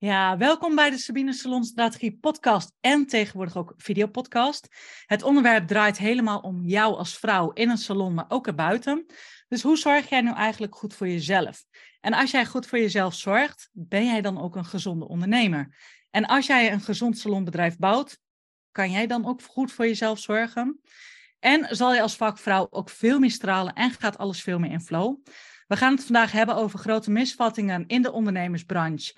Ja, welkom bij de Sabine Salon Strategie podcast en tegenwoordig ook videopodcast. Het onderwerp draait helemaal om jou als vrouw in een salon, maar ook erbuiten. Dus hoe zorg jij nu eigenlijk goed voor jezelf? En als jij goed voor jezelf zorgt, ben jij dan ook een gezonde ondernemer? En als jij een gezond salonbedrijf bouwt, kan jij dan ook goed voor jezelf zorgen? En zal je als vakvrouw ook veel meer stralen en gaat alles veel meer in flow? We gaan het vandaag hebben over grote misvattingen in de ondernemersbranche.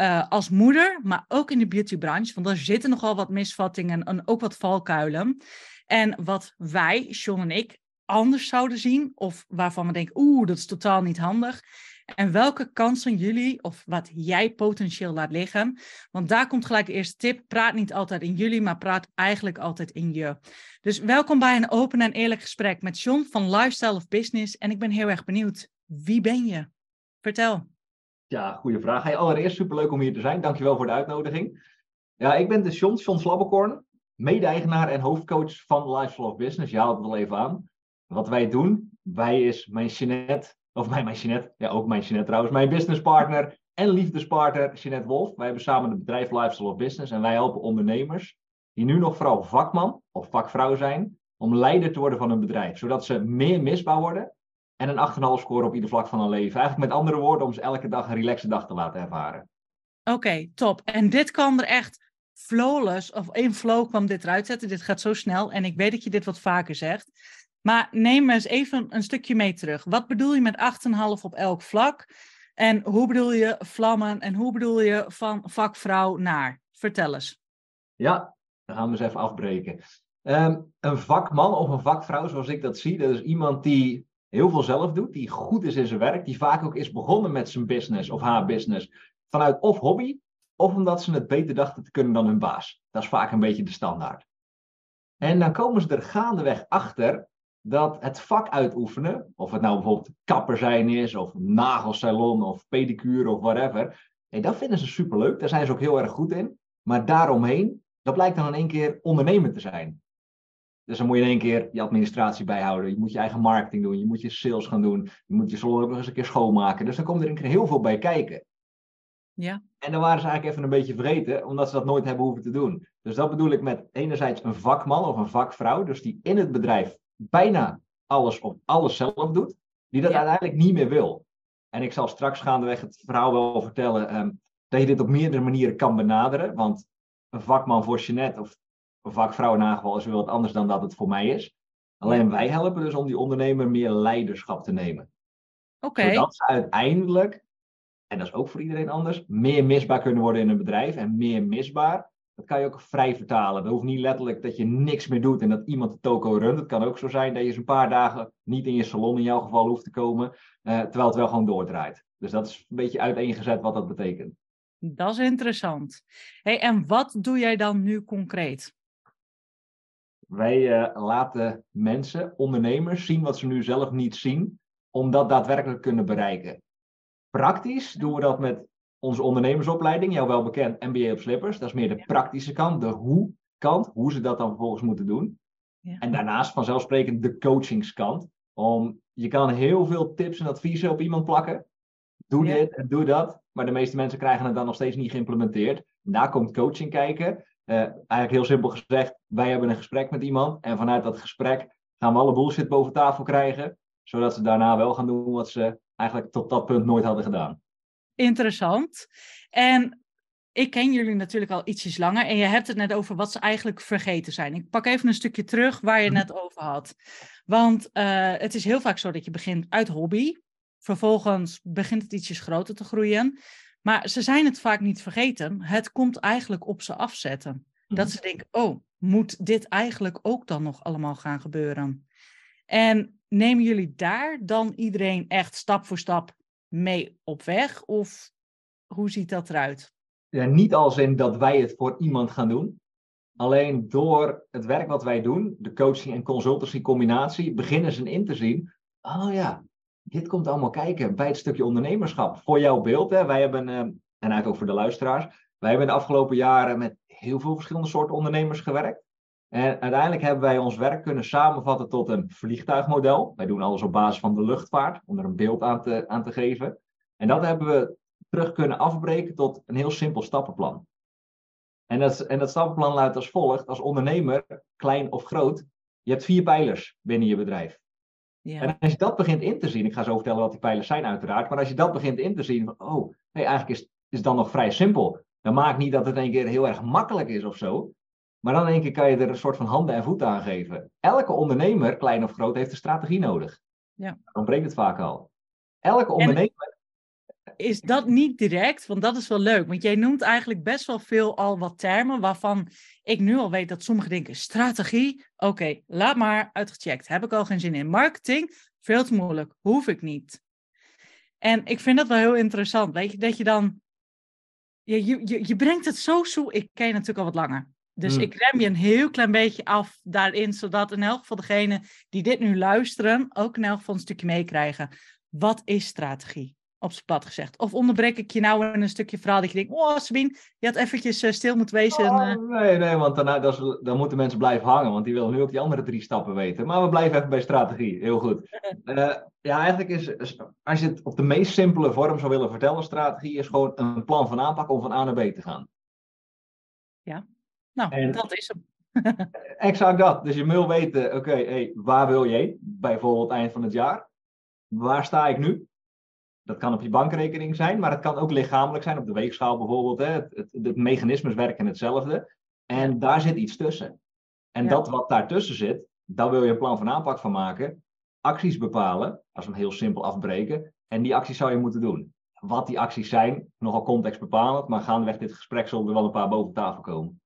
Uh, als moeder, maar ook in de beautybranche. Want er zitten nogal wat misvattingen en ook wat valkuilen. En wat wij, John en ik, anders zouden zien, of waarvan we denken, oeh, dat is totaal niet handig. En welke kansen jullie of wat jij potentieel laat liggen. Want daar komt gelijk de eerste tip. Praat niet altijd in jullie, maar praat eigenlijk altijd in je. Dus welkom bij een open en eerlijk gesprek met John van Lifestyle of Business. En ik ben heel erg benieuwd. Wie ben je? Vertel. Ja, goede vraag. Hey, allereerst superleuk om hier te zijn. Dankjewel voor de uitnodiging. Ja, ik ben de John, John Slabbekorn, mede-eigenaar en hoofdcoach van Lifestyle of Business. Haalt het wel even aan. Wat wij doen, wij is mijn Jeanette, of mijn, mijn Jeanette, ja ook mijn Jeanette trouwens, mijn businesspartner en liefdespartner Jeanette Wolf. Wij hebben samen het bedrijf Lifestyle of Business en wij helpen ondernemers die nu nog vooral vakman of vakvrouw zijn, om leider te worden van hun bedrijf. Zodat ze meer misbaar worden en een 8,5 score op ieder vlak van hun leven. Eigenlijk met andere woorden, om ze elke dag een relaxe dag te laten ervaren. Oké, top. En dit kan er echt flawless, of in flow kwam dit eruit zetten. Dit gaat zo snel en ik weet dat je dit wat vaker zegt. Maar neem me eens even een stukje mee terug. Wat bedoel je met 8,5 op elk vlak? En hoe bedoel je vlammen en hoe bedoel je van vakvrouw naar? Vertel eens. Ja, dan gaan we eens even afbreken. Um, een vakman of een vakvrouw, zoals ik dat zie, dat is iemand die heel veel zelf doet, die goed is in zijn werk, die vaak ook is begonnen met zijn business of haar business vanuit of hobby, of omdat ze het beter dachten te kunnen dan hun baas. Dat is vaak een beetje de standaard. En dan komen ze er gaandeweg achter dat het vak uitoefenen, of het nou bijvoorbeeld kapper zijn is, of nagelsalon, of pedicure, of whatever, nee, dat vinden ze superleuk. Daar zijn ze ook heel erg goed in. Maar daaromheen, dat blijkt dan in één keer ondernemer te zijn. Dus dan moet je in één keer je administratie bijhouden. Je moet je eigen marketing doen. Je moet je sales gaan doen. Je moet je nog eens een keer schoonmaken. Dus dan komt er een keer heel veel bij kijken. Ja. En dan waren ze eigenlijk even een beetje vergeten, omdat ze dat nooit hebben hoeven te doen. Dus dat bedoel ik met enerzijds een vakman of een vakvrouw, dus die in het bedrijf bijna alles of alles zelf doet, die dat uiteindelijk niet meer wil. En ik zal straks gaandeweg het verhaal wel vertellen um, dat je dit op meerdere manieren kan benaderen. Want een vakman voor Jeanette of in aangeval is wel wat anders dan dat het voor mij is. Alleen wij helpen dus om die ondernemer meer leiderschap te nemen. Oké. Zodat ze uiteindelijk, en dat is ook voor iedereen anders, meer misbaar kunnen worden in een bedrijf. En meer misbaar, dat kan je ook vrij vertalen. Dat hoeft niet letterlijk dat je niks meer doet en dat iemand de toko runt. Het kan ook zo zijn dat je eens een paar dagen niet in je salon in jouw geval hoeft te komen, eh, terwijl het wel gewoon doordraait. Dus dat is een beetje uiteengezet wat dat betekent. Dat is interessant. Hey, en wat doe jij dan nu concreet? Wij uh, laten mensen, ondernemers, zien wat ze nu zelf niet zien, om dat daadwerkelijk kunnen bereiken. Praktisch doen we dat met onze ondernemersopleiding, jou wel bekend, MBA op Slippers. Dat is meer de praktische kant, de hoe-kant, hoe ze dat dan vervolgens moeten doen. Ja. En daarnaast vanzelfsprekend de coachingskant. Om, je kan heel veel tips en adviezen op iemand plakken. Doe ja. dit en doe dat. Maar de meeste mensen krijgen het dan nog steeds niet geïmplementeerd. Daar komt coaching kijken. Uh, eigenlijk heel simpel gezegd, wij hebben een gesprek met iemand en vanuit dat gesprek gaan we alle bullshit boven tafel krijgen, zodat ze daarna wel gaan doen wat ze eigenlijk tot dat punt nooit hadden gedaan. Interessant. En ik ken jullie natuurlijk al ietsjes langer en je hebt het net over wat ze eigenlijk vergeten zijn. Ik pak even een stukje terug waar je het net over had. Want uh, het is heel vaak zo dat je begint uit hobby, vervolgens begint het ietsjes groter te groeien. Maar ze zijn het vaak niet vergeten. Het komt eigenlijk op ze afzetten. Dat mhm. ze denken, oh, moet dit eigenlijk ook dan nog allemaal gaan gebeuren? En nemen jullie daar dan iedereen echt stap voor stap mee op weg? Of hoe ziet dat eruit? Ja, niet als in dat wij het voor iemand gaan doen. Alleen door het werk wat wij doen, de coaching en consultancy combinatie, beginnen ze in te zien. Oh ja, dit komt allemaal kijken bij het stukje ondernemerschap. Voor jouw beeld, hè, wij hebben, uh, en eigenlijk ook voor de luisteraars, wij hebben de afgelopen jaren met heel veel verschillende soorten ondernemers gewerkt. En uiteindelijk hebben wij ons werk kunnen samenvatten tot een vliegtuigmodel. Wij doen alles op basis van de luchtvaart, om er een beeld aan te, aan te geven. En dat hebben we terug kunnen afbreken tot een heel simpel stappenplan. En dat, en dat stappenplan luidt als volgt: als ondernemer, klein of groot, je hebt vier pijlers binnen je bedrijf. Ja. En als je dat begint in te zien, ik ga zo vertellen wat die pijlers zijn uiteraard, maar als je dat begint in te zien, van, oh, hey, eigenlijk is, is het dan nog vrij simpel. Dan maakt niet dat het een keer heel erg makkelijk is of zo, maar dan in één keer kan je er een soort van handen en voeten aan geven. Elke ondernemer, klein of groot, heeft een strategie nodig. Ja. Dan breekt het vaak al. Elke ondernemer. is dat niet direct? Want dat is wel leuk. Want jij noemt eigenlijk best wel veel al wat termen waarvan ik nu al weet dat sommigen denken: strategie, oké, laat maar, uitgecheckt. Heb ik al geen zin in. Marketing, veel te moeilijk, hoef ik niet. En ik vind dat wel heel interessant. Weet je, dat je dan. Je, je, je brengt het zo zo. Ik ken je natuurlijk al wat langer. Dus hmm. ik rem je een heel klein beetje af daarin, zodat in elk geval degenen die dit nu luisteren ook in elk geval een stukje meekrijgen. Wat is strategie? Op zijn plat gezegd. Of onderbreek ik je nou in een stukje verhaal dat je denkt, oh Sabine, je had eventjes uh, stil moeten wezen. Oh, uh... Nee, nee, want dan, dan moeten mensen blijven hangen, want die willen nu ook die andere drie stappen weten. Maar we blijven even bij strategie, heel goed. Uh, ja, eigenlijk is, als je het op de meest simpele vorm zou willen vertellen, strategie is gewoon een plan van aanpak om van A naar B te gaan. Ja. Nou, dat is hem. exact dat. Dus je wil weten, oké, hey, waar wil je Bijvoorbeeld eind van het jaar. Waar sta ik nu? Dat kan op je bankrekening zijn, maar het kan ook lichamelijk zijn, op de weegschaal bijvoorbeeld. Hè. Het, het, het mechanismes werken hetzelfde. En daar zit iets tussen. En dat wat daartussen zit, daar wil je een plan van aanpak van maken. Acties bepalen, als we hem heel simpel afbreken. En die acties zou je moeten doen. Wat die acties zijn, nogal contextbepalend, maar gaandeweg dit gesprek zullen er wel een paar boven tafel komen.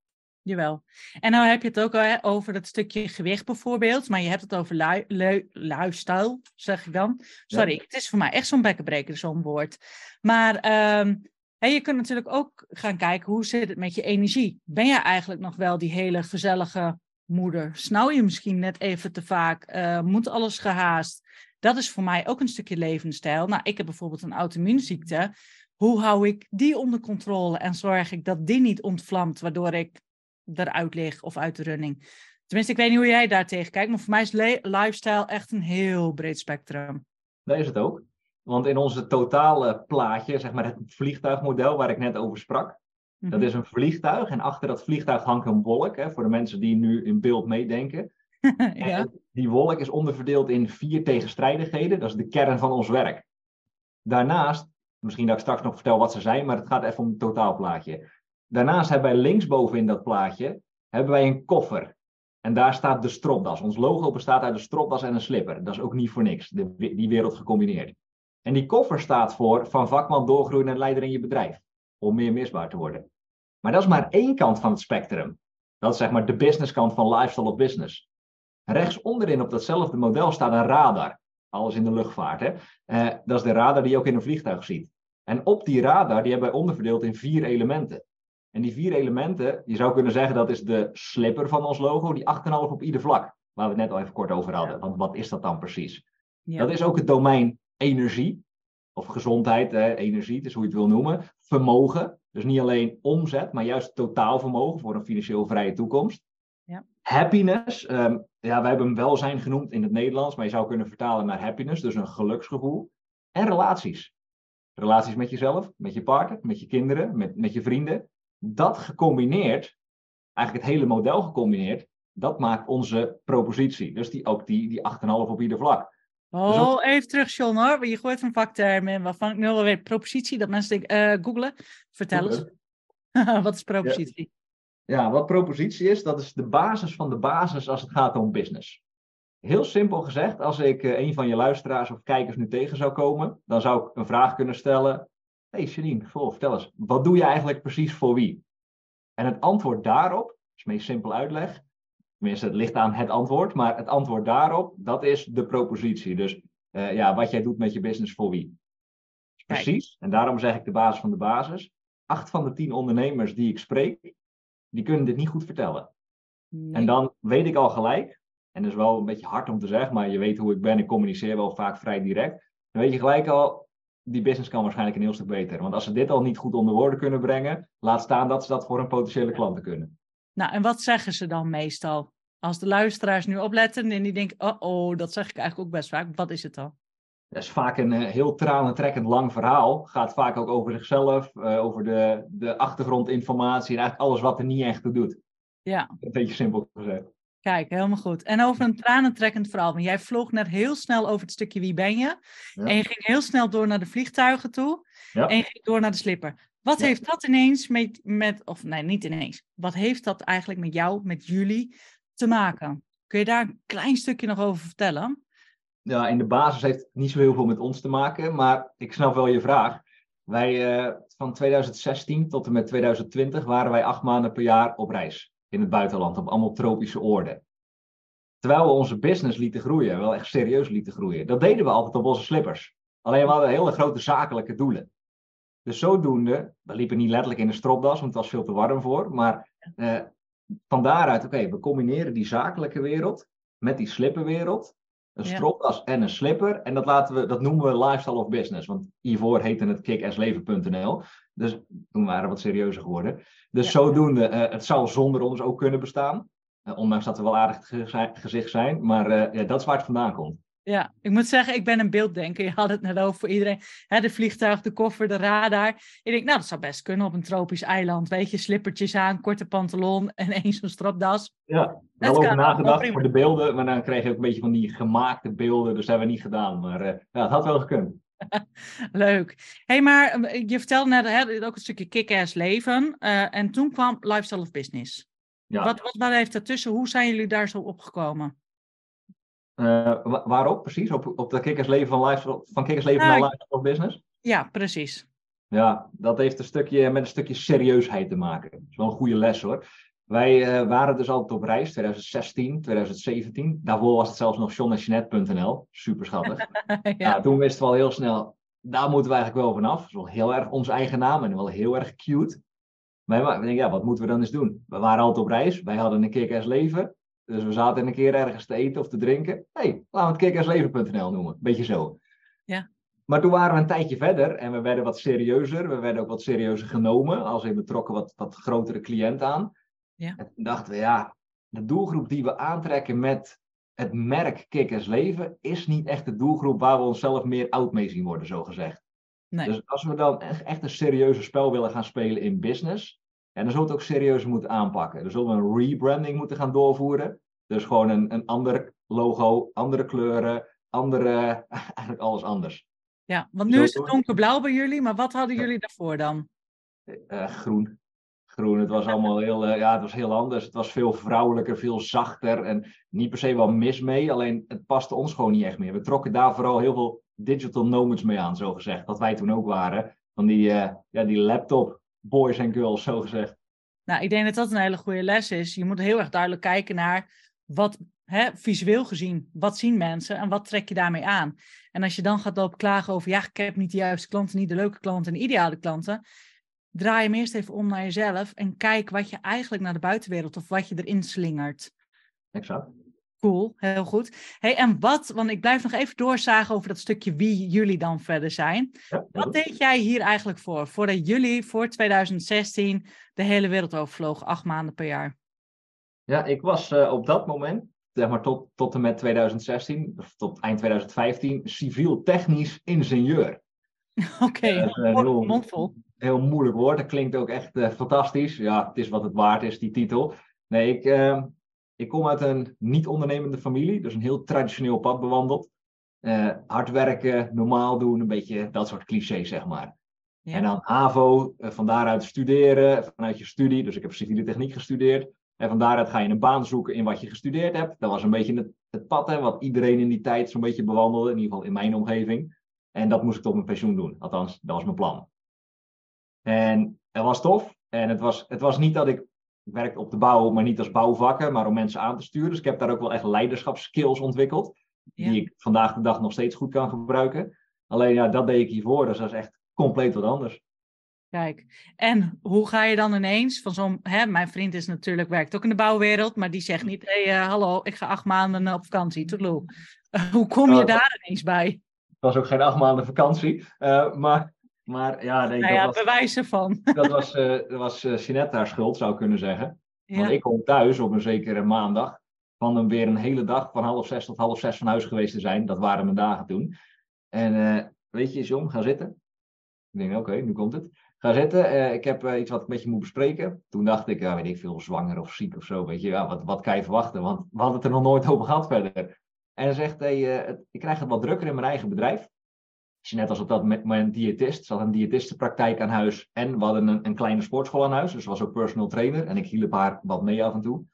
Jawel. En nou heb je het ook al hè, over dat stukje gewicht bijvoorbeeld, maar je hebt het over lui, lifestyle, zeg ik dan. Sorry, het is voor mij echt zo'n bekkenbreker, zo'n woord. Maar um, je kunt natuurlijk ook gaan kijken, hoe zit het met je energie? Ben je eigenlijk nog wel die hele gezellige moeder? Snauw je misschien net even te vaak? Uh, moet alles gehaast? Dat is voor mij ook een stukje levensstijl. Nou, ik heb bijvoorbeeld een auto-immuunziekte. Hoe hou ik die onder controle en zorg ik dat die niet ontvlamt, waardoor ik eruit lig of uit de running. Tenminste, ik weet niet hoe jij daar tegen kijkt, maar voor mij is lifestyle echt een heel breed spectrum. Dat is het ook. Want in onze totale plaatje, zeg maar het vliegtuigmodel waar ik net over sprak, dat mhm. is een vliegtuig en achter dat vliegtuig hangt een wolk, hè, voor de mensen die nu in beeld meedenken. ja. Die wolk is onderverdeeld in vier tegenstrijdigheden, dat is de kern van ons werk. Daarnaast, misschien dat ik straks nog vertel wat ze zijn, maar het gaat even om het totaalplaatje. Daarnaast hebben wij linksboven in dat plaatje hebben wij een koffer. En daar staat de stropdas. Ons logo bestaat uit een stropdas en een slipper. Dat is ook niet voor niks, die wereld gecombineerd. En die koffer staat voor van vakman doorgroeien naar leider in je bedrijf. Om meer misbaar te worden. Maar dat is maar één kant van het spectrum. Dat is zeg maar de businesskant van lifestyle of business. Rechts onderin op datzelfde model staat een radar. Alles in de luchtvaart. Hè? Eh, dat is de radar die je ook in een vliegtuig ziet. En op die radar die hebben wij onderverdeeld in vier elementen. En die vier elementen, je zou kunnen zeggen dat is de slipper van ons logo, die 8,5 op ieder vlak, waar we het net al even kort over hadden. Want wat is dat dan precies? Dat is ook het domein energie, of gezondheid, energie, het is hoe je het wil noemen. Vermogen, dus niet alleen omzet, maar juist totaalvermogen voor een financieel vrije toekomst. Ja. Happiness, um, ja, wij hebben hem welzijn genoemd in het Nederlands, maar je zou kunnen vertalen naar happiness, dus een geluksgevoel. En relaties. Relaties met jezelf, met je partner, met je kinderen, met, met je vrienden dat gecombineerd, eigenlijk het hele model gecombineerd, dat maakt onze propositie. Dus die, ook die, die 8,5 op ieder vlak. Oh, dus even terug, John hoor. Je gooit een vakterm in waarvan ik nu al weet. Propositie, dat mensen denken, uh, googlen. Vertel eens. wat is propositie? Ja. ja, wat propositie is, dat is de basis van de basis als het gaat om business. Heel simpel gezegd, als ik uh, een van je luisteraars of kijkers nu tegen zou komen, dan zou ik een vraag kunnen stellen hey Janine, vertel eens, wat doe je eigenlijk precies voor wie? En het antwoord daarop, is meest simpel uitleg, tenminste het ligt aan het antwoord, maar het antwoord daarop, dat is de propositie. Dus uh, ja, wat jij doet met je business voor wie. Precies, en daarom zeg ik de basis van de basis. Acht van de tien ondernemers die ik spreek, die kunnen dit niet goed vertellen. En dan weet ik al gelijk, en dat is wel een beetje hard om te zeggen, maar je weet hoe ik ben, ik communiceer wel vaak vrij direct. Dan weet je gelijk al, die business kan waarschijnlijk een heel stuk beter. Want als ze dit al niet goed onder woorden kunnen brengen, laat staan dat ze dat voor hun potentiële klanten kunnen. Nou, en wat zeggen ze dan meestal? Als de luisteraars nu opletten en die denken, oh, oh dat zeg ik eigenlijk ook best vaak. Wat is het dan? dat is vaak een uh, heel tranentrekkend lang verhaal. Gaat vaak ook over zichzelf, over de, de achtergrondinformatie en eigenlijk alles wat er niet echt toe doet. Ja. Een beetje simpel gezegd. Kijk, helemaal goed. En over een tranentrekkend verhaal. Want jij vloog net heel snel over het stukje wie ben je. Ja. En je ging heel snel door naar de vliegtuigen toe. Ja. En je ging door naar de slipper. Wat ja. heeft dat ineens met, met, of nee, niet ineens. Wat heeft dat eigenlijk met jou, met jullie te maken? Kun je daar een klein stukje nog over vertellen? Ja, in de basis heeft het niet zo heel veel met ons te maken, maar ik snap wel je vraag. Wij uh, van 2016 tot en met 2020 waren wij acht maanden per jaar op reis in het buitenland, op allemaal tropische oorden. Terwijl we onze business lieten groeien, wel echt serieus lieten groeien. Dat deden we altijd op onze slippers. Alleen we hadden hele grote zakelijke doelen. Dus zodoende, we liepen niet letterlijk in een stropdas, want het was veel te warm voor. Maar eh, van daaruit, oké, we combineren die zakelijke wereld met die slipperwereld. Een stropdas en een slipper. En dat, laten we, dat noemen we lifestyle of business. Want hiervoor heette het kickassleven.nl. Dus toen waren we wat serieuzer geworden. Dus zodoende, uh, het zou zonder ons ook kunnen bestaan. Uh, ondanks dat we wel aardig gezicht zijn. Maar uh, ja, dat is waar het vandaan komt. Ja, ik moet zeggen, ik ben een beelddenker. Je had het net over voor iedereen. Hè, de vliegtuig, de koffer, de radar. Ik denk, nou, dat zou best kunnen op een tropisch eiland. Weet je, slippertjes aan, korte pantalon en eens zo'n stropdas. Ja, wel over nagedacht voor de beelden. Maar dan kreeg je ook een beetje van die gemaakte beelden. Dus dat hebben we niet gedaan. Maar uh, ja, het had wel gekund. Leuk. hey, maar je vertelde net hè, ook een stukje kick-ass leven. Uh, en toen kwam Lifestyle of Business. Ja. Wat, wat, wat heeft daartussen? Hoe zijn jullie daar zo opgekomen? Uh, waarop precies? Op, op de kikkersleven van, lifestyle, van kikkersleven nou, naar lifestyle business? Ja, precies. Ja, dat heeft een stukje met een stukje serieusheid te maken. Dat is wel een goede les hoor. Wij uh, waren dus altijd op reis, 2016, 2017. Daarvoor was het zelfs nog johnnechinet.nl. Super schattig. ja. Nou, toen wisten we al heel snel, daar moeten we eigenlijk wel vanaf. Dat is wel heel erg onze eigen naam en wel heel erg cute. Maar we denken, ja, wat moeten we dan eens doen? We waren altijd op reis. Wij hadden een kick leven. Dus we zaten een keer ergens te eten of te drinken. Hé, hey, laten we het kickersleven.nl noemen. Beetje zo. Ja. Maar toen waren we een tijdje verder en we werden wat serieuzer. We werden ook wat serieuzer genomen. Als we betrokken wat, wat grotere cliënt aan. Ja. En toen dachten we, ja, de doelgroep die we aantrekken met het merk Kickers Leven is niet echt de doelgroep waar we onszelf meer oud mee zien worden, zo gezegd. Nee. Dus als we dan echt een serieuze spel willen gaan spelen in business, en dan zullen we het ook serieus moeten aanpakken. Dan zullen we een rebranding moeten gaan doorvoeren. Dus gewoon een, een ander logo, andere kleuren, andere, eigenlijk alles anders. Ja, want nu is het donkerblauw bij jullie, maar wat hadden jullie daarvoor dan? Uh, groen. Groen, het was allemaal heel, uh, ja, het was heel anders. Het was veel vrouwelijker, veel zachter en niet per se wel mis mee. Alleen het paste ons gewoon niet echt meer. We trokken daar vooral heel veel digital nomads mee aan, zo gezegd. Dat wij toen ook waren. Van die, uh, ja, die laptop boys en girls, zo gezegd. Nou, ik denk dat dat een hele goede les is. Je moet heel erg duidelijk kijken naar wat, hè, visueel gezien, wat zien mensen en wat trek je daarmee aan? En als je dan gaat lopen klagen over, ja, ik heb niet de juiste klanten, niet de leuke klanten en de ideale klanten, draai hem eerst even om naar jezelf en kijk wat je eigenlijk naar de buitenwereld of wat je erin slingert. Exact. Cool, heel goed. Hey, en wat, want ik blijf nog even doorzagen over dat stukje wie jullie dan verder zijn. wat deed jij hier eigenlijk voor? Voordat jullie voor 2016 de hele wereld overvlogen, acht maanden per jaar. Ja, ik was uh, op dat moment, zeg maar tot, tot en met 2016, of tot eind 2015, civiel-technisch ingenieur. Oké, okay, uh, heel, mondvol. Heel moeilijk woord, dat klinkt ook echt uh, fantastisch. Ja, het is wat het waard is, die titel. Nee, ik, ehm, ik kom uit een niet-ondernemende familie, dus een heel traditioneel pad bewandeld. hard werken, normaal doen, een beetje dat soort clichés, zeg maar. Ja. En dan HAVO, van daaruit studeren, vanuit je studie. Dus ik heb civiele techniek gestudeerd. En van daaruit ga je een baan zoeken in wat je gestudeerd hebt. Dat was een beetje het, het pad hè, wat iedereen in die tijd zo'n beetje bewandelde, in ieder geval in mijn omgeving. En dat moest ik tot mijn pensioen doen. Althans, dat was mijn plan. En het was tof. En het was, het was niet dat ik, ik werkte op de bouw, maar niet als bouwvakker, maar om mensen aan te sturen. Dus ik heb daar ook wel echt leiderschapskills ontwikkeld. Die ik vandaag de dag nog steeds goed kan gebruiken. Alleen ja, dat deed ik hiervoor. Dus dat is echt compleet wat anders. Kijk, en hoe ga je dan ineens van zo'n... Mijn vriend is natuurlijk, werkt ook in de bouwwereld, maar die zegt niet... Hé, hey, uh, hallo, ik ga acht maanden op vakantie, toedeloe. Uh, hoe kom je daar ineens bij? Het was ook geen acht maanden vakantie, uh, maar, maar ja... Nee, nou ja, dat was, bewijzen van. Dat was, dat was Jeanette haar schuld, zou ik kunnen zeggen. Ja. Want ik kom thuis op een zekere maandag van hem weer een hele dag van half zes tot half zes van huis geweest te zijn. Dat waren mijn dagen toen. En weet je, John, ga zitten. Ik denk, oké, nu komt het. Ga zitten, ik heb iets wat ik met je moet bespreken. Toen dacht ik, ja, weet ik veel, zwanger of ziek of zo. Weet je, ja, wat, wat kan je verwachten? Want we hadden het er nog nooit over gehad verder. En hij zegt, hey, ik krijg het wat drukker in mijn eigen bedrijf je net als op dat moment diëtist. Ze had een diëtistenpraktijk aan huis en we hadden een, een kleine sportschool aan huis. Dus ze was ook personal trainer en ik hielp haar wat mee af en toe.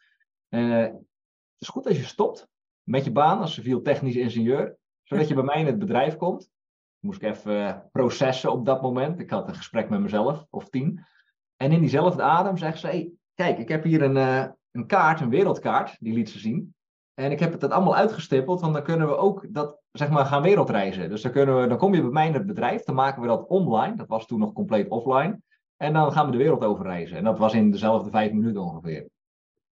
Uh, het is goed als je stopt met je baan als civiel technisch ingenieur, zodat je bij mij in het bedrijf komt. Moest ik even eh, processen op dat moment. Ik had een gesprek met mezelf of tien. En in diezelfde adem zegt ze: hey, Kijk, ik heb hier een, uh, een kaart, een wereldkaart, die liet ze zien. En ik heb het allemaal uitgestippeld, want dan kunnen we ook dat, zeg maar, gaan wereldreizen. Dus dan, kunnen we, dan kom je bij mij in het bedrijf, dan maken we dat online. Dat was toen nog compleet offline. En dan gaan we de wereld over reizen. En dat was in dezelfde vijf minuten ongeveer.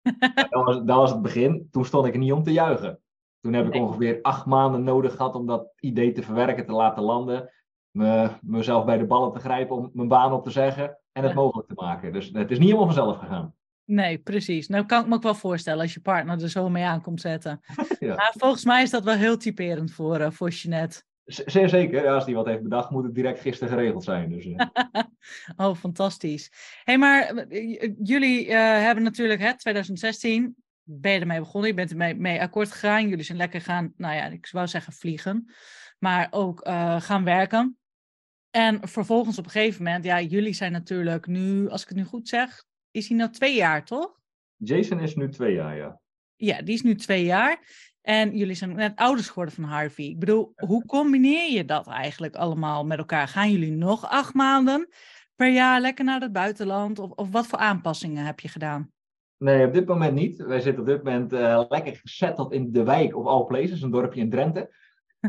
dat, was, dat was het begin. Toen stond ik niet om te juichen. Toen heb ik ongeveer acht maanden nodig gehad om dat idee te verwerken, te laten landen. Me, mezelf bij de ballen te grijpen om mijn baan op te zeggen en het mogelijk te maken. Dus het is niet helemaal vanzelf gegaan. Nee, precies. Nou kan ik me ook wel voorstellen als je partner er zo mee aan komt zetten. ja. Maar volgens mij is dat wel heel typerend voor, uh, voor Jeanette. Zeer zeker. Ja, als die wat heeft bedacht, moet het direct gisteren geregeld zijn. Dus, uh. oh, fantastisch. hey, maar eh, jullie uh, hebben natuurlijk, hè, 2016, ben je ermee begonnen. Je bent ermee mee akkoord gegaan. Jullie zijn lekker gaan, nou ja, ik zou zeggen vliegen. Maar ook gaan werken. En vervolgens op een gegeven moment, ja, jullie zijn natuurlijk nu, als ik het nu goed zeg, is hij nou twee jaar, toch? Jason is nu twee jaar, ja. Ja, die is nu twee jaar. En jullie zijn net ouders geworden van Harvey. Ik bedoel, hoe combineer je dat eigenlijk allemaal met elkaar? Gaan jullie nog acht maanden per jaar lekker naar het buitenland? Of, of wat voor aanpassingen heb je gedaan? Nee, op dit moment niet. Wij zitten op dit moment uh, lekker gezetteld in de wijk of All Places, een dorpje in Drenthe.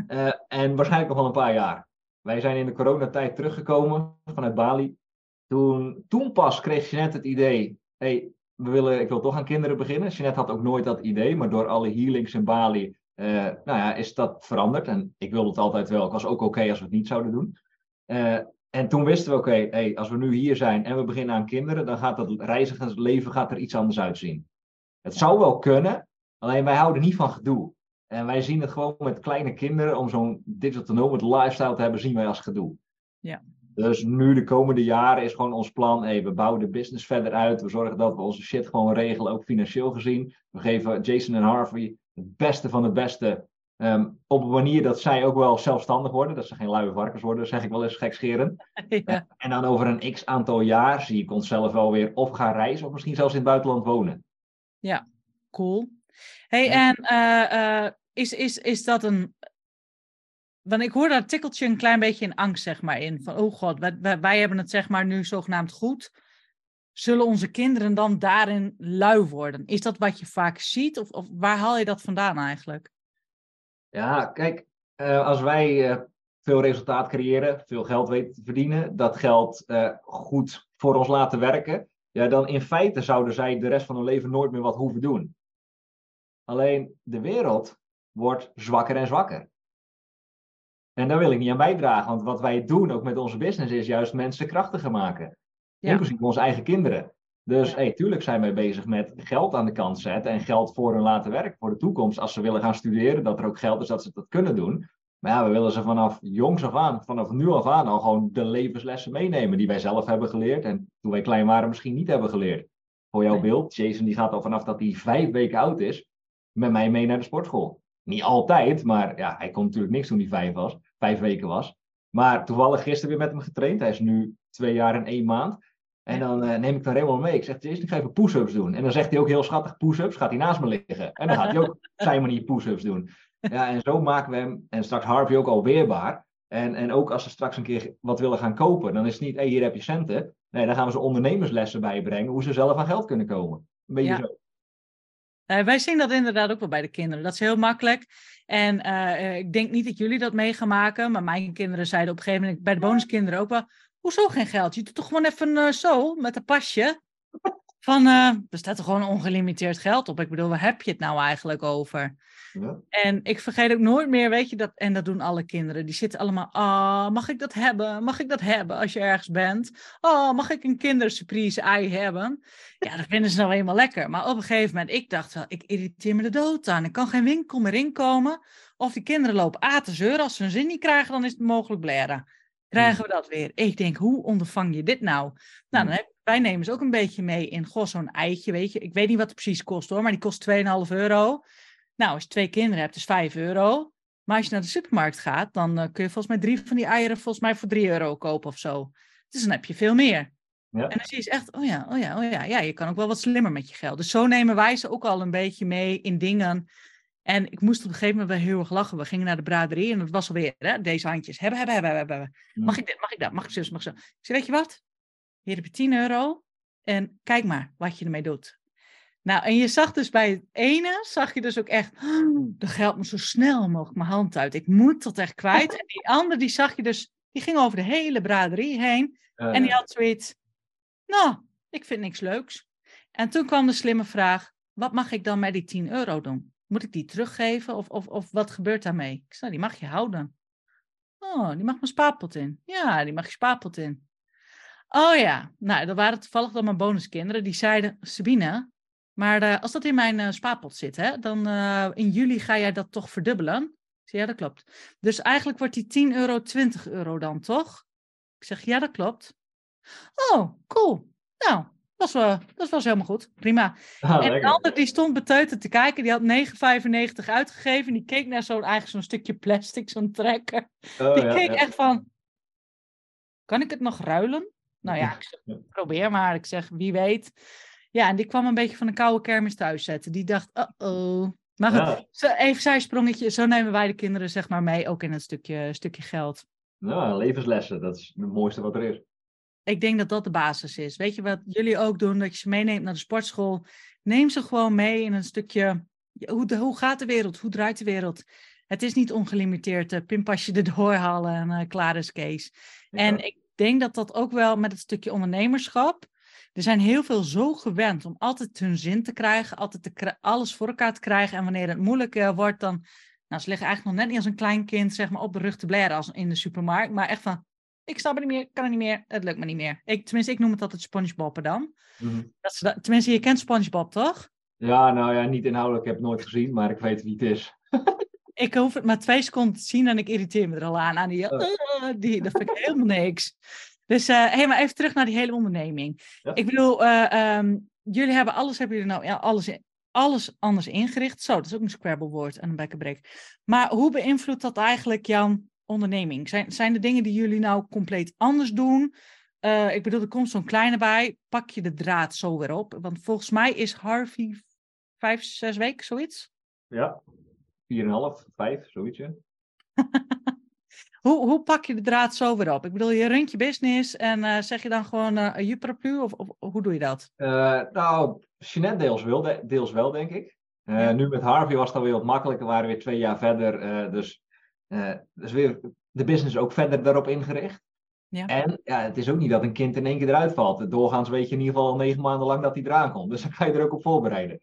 Uh, en waarschijnlijk nog wel een paar jaar. Wij zijn in de coronatijd teruggekomen vanuit Bali. Toen, toen pas kreeg Jeanette het idee, hey, we willen, ik wil toch aan kinderen beginnen. Jeanette had ook nooit dat idee, maar door alle healings in Bali uh, nou ja, is dat veranderd. En ik wilde het altijd wel. Ik was ook oké als we het niet zouden doen. Uh, en toen wisten we, oké, hey, als we nu hier zijn en we beginnen aan kinderen, dan gaat dat reizigersleven gaat er iets anders uitzien. Het zou wel kunnen, alleen wij houden niet van gedoe. En wij zien het gewoon met kleine kinderen, om zo'n digital nomad lifestyle te hebben, zien wij als gedoe. Ja. Dus nu de komende jaren is gewoon ons plan, hey, we bouwen de business verder uit. We zorgen dat we onze shit gewoon regelen, ook financieel gezien. We geven Jason en Harvey het beste van het beste. Um, op een manier dat zij ook wel zelfstandig worden. Dat ze geen luie varkens worden, zeg ik wel eens gekscherend. Ja. En dan over een x aantal jaar zie ik onszelf wel weer of gaan reizen of misschien zelfs in het buitenland wonen. Ja, cool. Hey, en uh, uh, is, is, is dat een want ik hoor dat tikkeltje een klein beetje in angst, zeg maar, in. Van, oh god, wij, wij, hebben het zeg maar nu zogenaamd goed. Zullen onze kinderen dan daarin lui worden? Is dat wat je vaak ziet? Of, of waar haal je dat vandaan eigenlijk? Ja, kijk, uh, als wij uh, veel resultaat creëren, veel geld weten te verdienen, dat geld uh, goed voor ons laten werken, ja, dan in feite zouden zij de rest van hun leven nooit meer wat hoeven doen. Alleen de wereld wordt zwakker en zwakker. En daar wil ik niet aan bijdragen, want wat wij doen ook met onze business is juist mensen krachtiger maken. Ja. Inclusief onze eigen kinderen. Dus hey, tuurlijk zijn wij bezig met geld aan de kant zetten en geld voor hun laten werken voor de toekomst. Als ze willen gaan studeren, dat er ook geld is dat ze dat kunnen doen. Maar ja, we willen ze vanaf jongs af aan, vanaf nu af aan al gewoon de levenslessen meenemen die wij zelf hebben geleerd en toen wij klein waren misschien niet hebben geleerd. Voor jouw beeld, Jason die gaat al vanaf dat hij vijf weken oud is met mij mee naar de sportschool. Niet altijd, maar ja, hij kon natuurlijk niks toen hij vijf was vijf weken was. Maar toevallig gisteren weer met hem getraind. Hij is nu twee jaar en één maand. En dan uh, neem ik dan helemaal mee. Ik zeg, eerst ik ga even push-ups doen. En dan zegt hij ook heel schattig push-ups. Gaat hij naast me liggen. En dan gaat hij ook zijn manier push-ups doen. Ja, en zo maken we hem, en straks Harvey ook al weerbaar. En, en ook als ze straks een keer wat willen gaan kopen, dan is het niet, hé, hey, hier heb je centen. Nee, dan gaan we ze ondernemerslessen bijbrengen, hoe ze zelf aan geld kunnen komen. Een beetje zo. Uh, wij zien dat inderdaad ook wel bij de kinderen. Dat is heel makkelijk. En uh, ik denk niet dat jullie dat mee gaan maken. Maar mijn kinderen zeiden op een gegeven moment bij de bonuskinderen ook wel. Hoezo geen geld? Je doet toch gewoon even uh, zo met een pasje. Van, uh, er staat er gewoon ongelimiteerd geld op. Ik bedoel, waar heb je het nou eigenlijk over? Ja. En ik vergeet ook nooit meer, weet je, dat, en dat doen alle kinderen. Die zitten allemaal, ah, mag ik dat hebben? Mag ik dat hebben als je ergens bent? Oh, mag ik een kindersurprise ei hebben? Ja, dat vinden ze nou eenmaal lekker. Maar op een gegeven moment, ik dacht wel, ik irriteer me de dood aan. Ik kan geen winkel meer inkomen. Of die kinderen lopen a te zeuren. Als ze hun zin niet krijgen, dan is het mogelijk blaren. Krijgen we dat weer? Ik denk, hoe ondervang je dit nou? Nou, dan heb, wij nemen ze ook een beetje mee in, goh, zo'n eitje, weet je. Ik weet niet wat het precies kost hoor, maar die kost 2,5 euro. Nou, als je twee kinderen hebt, is 5 euro. Maar als je naar de supermarkt gaat, dan uh, kun je volgens mij drie van die eieren volgens mij voor 3 euro kopen of zo. Dus dan heb je veel meer. Ja. En dan zie je echt, oh ja, oh ja, oh ja, ja, je kan ook wel wat slimmer met je geld. Dus zo nemen wij ze ook al een beetje mee in dingen. En ik moest op een gegeven moment wel heel erg lachen. We gingen naar de braderie en het was alweer, hè, deze handjes. Hebben, hebben, hebben, hebben. Mag ik dit, mag ik dat, mag ik zus, mag ik zo. Ik zei, weet je wat? Hier heb je 10 euro en kijk maar wat je ermee doet. Nou, en je zag dus bij het ene, zag je dus ook echt, oh, de geld moet zo snel mogelijk mijn hand uit. Ik moet dat echt kwijt. En die andere, die zag je dus, die ging over de hele braderie heen. en die had zoiets, nou, ik vind niks leuks. En toen kwam de slimme vraag, wat mag ik dan met die 10 euro doen? Moet ik die teruggeven of, of, of wat gebeurt daarmee? Ik zei, die mag je houden. Oh, die mag mijn spaarpot in. Ja, die mag je spaarpot in. Oh ja, nou, dat waren toevallig dan mijn bonuskinderen. Die zeiden, Sabine, maar uh, als dat in mijn uh, spaarpot zit, hè, dan uh, in juli ga jij dat toch verdubbelen? ja, dat klopt. Dus eigenlijk wordt die 10 euro 20 euro dan, toch? Ik zeg, ja, dat klopt. Oh, cool. Nou, dat was, dat was helemaal goed. Prima. Ah, en de ander die stond beteuterd te kijken. Die had 9,95 uitgegeven. Die keek naar zo'n eigenlijk zo'n stukje plastic, zo'n trekker. Oh, die keek echt van... Kan ik het nog ruilen? Nou ja, ik zeg, probeer maar. Ik zeg, wie weet. Ja, en die kwam een beetje van een koude kermis thuis zetten. Die dacht, uh-oh. Maar goed, ja. even zijsprongetje. Zo nemen wij de kinderen zeg maar mee, ook in een stukje, stukje geld. Nou, levenslessen. Dat is het mooiste wat er is. Ik denk dat dat de basis is. Weet je wat jullie ook doen? Dat je ze meeneemt naar de sportschool. Neem ze gewoon mee in een stukje. Hoe, hoe gaat de wereld? Hoe draait de wereld? Het is niet ongelimiteerd. Uh, pinpasje erdoor halen en uh, klaar is Kees. En ik denk dat dat ook wel met het stukje ondernemerschap. Er zijn heel veel zo gewend om altijd hun zin te krijgen, altijd te, alles voor elkaar te krijgen. En wanneer het moeilijk uh, wordt, dan. Nou, ze liggen eigenlijk nog net niet als een klein kind zeg maar, op de rug te blaren als in de supermarkt. Maar echt van, ik snap het niet meer, kan het niet meer, het lukt me niet meer. Ik, tenminste, ik noem het altijd SpongeBob dan. Mm dat tenminste, je kent SpongeBob, toch? Ja, nou ja, niet inhoudelijk, ik heb het nooit gezien, maar ik weet wie het is. ik hoef het maar twee seconden te zien en ik irriteer me er al aan. aan die, uh, die, dat vind ik helemaal niks. Dus uh, hey, maar even terug naar die hele onderneming. Ik bedoel, uh, um, jullie hebben alles, hebben jullie nou ja, alles, alles anders ingericht. Zo, dat is ook een Scrabble woord en een bekkenbreek. Maar hoe beïnvloedt dat eigenlijk jouw onderneming? Zijn, zijn er dingen die jullie nou compleet anders doen? Uh, ik bedoel, er komt zo'n kleine bij. Pak je de draad zo weer op? Want volgens mij is Harvey vijf, zes weken, zoiets? Ja, vier en half, vijf, zoiets. hoe, hoe pak je de draad zo weer op? Ik bedoel, je runt je business en uh, zeg je dan gewoon uh, een paraplu of, of, hoe doe je dat? Uh, nou, Jeanette deels wel, deels wel denk ik. Ja. Nu met Harvey was het alweer wat makkelijker, we waren weer twee jaar verder. dus, dus weer de business ook verder daarop ingericht. Ja. En ja, het is ook niet dat een kind in één keer eruit valt. Doorgaans weet je in ieder geval al negen maanden lang dat hij eraan komt. Dus dan kan je er ook op voorbereiden.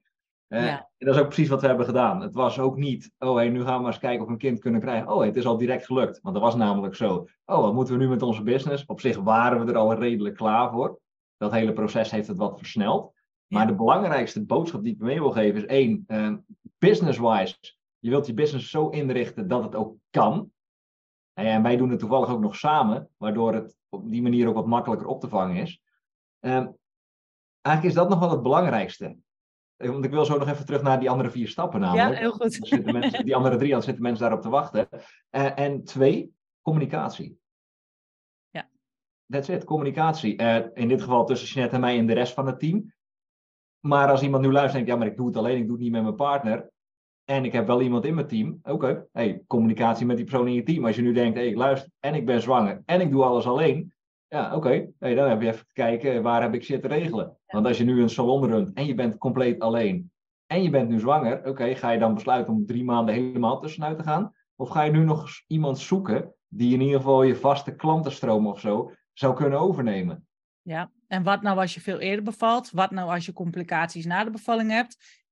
Uh, ja. Dat is ook precies wat we hebben gedaan. Het was ook niet, oh hey, nu gaan we maar eens kijken of we een kind kunnen krijgen. Oh, hey, het is al direct gelukt. Want dat was namelijk zo. Oh, wat moeten we nu met onze business? Op zich waren we er al redelijk klaar voor. Dat hele proces heeft het wat versneld. Maar de belangrijkste boodschap die ik mee wil geven is één, uh, business-wise. Je wilt je business zo inrichten dat het ook kan. En wij doen het toevallig ook nog samen, waardoor het op die manier ook wat makkelijker op te vangen is. Uh, eigenlijk is dat nog wel het belangrijkste. Eh, want ik wil zo nog even terug naar die andere vier stappen namelijk. Ja, heel goed. Zitten mensen, die andere drie, dan zitten mensen daarop te wachten. Uh, en twee, communicatie. Ja. That's it, communicatie. Uh, in dit geval tussen Jeanette en mij en de rest van het team. Maar als iemand nu luistert en denkt, ja, maar ik doe het alleen, ik doe het niet met mijn partner. En ik heb wel iemand in mijn team. Oké, okay. hey, communicatie met die persoon in je team. Als je nu denkt, hey, ik luister en ik ben zwanger en ik doe alles alleen. Ja, oké. Okay. dan heb je even te kijken waar heb ik zit te regelen. Want als je nu een salon runt en je bent compleet alleen en je bent nu zwanger, oké, ga je dan besluiten om drie maanden helemaal tussenuit te gaan? Of ga je nu nog iemand zoeken die in ieder geval je vaste klantenstroom of zo zou kunnen overnemen? Ja. En wat nou als je veel eerder bevalt? Wat nou als je complicaties na de bevalling hebt?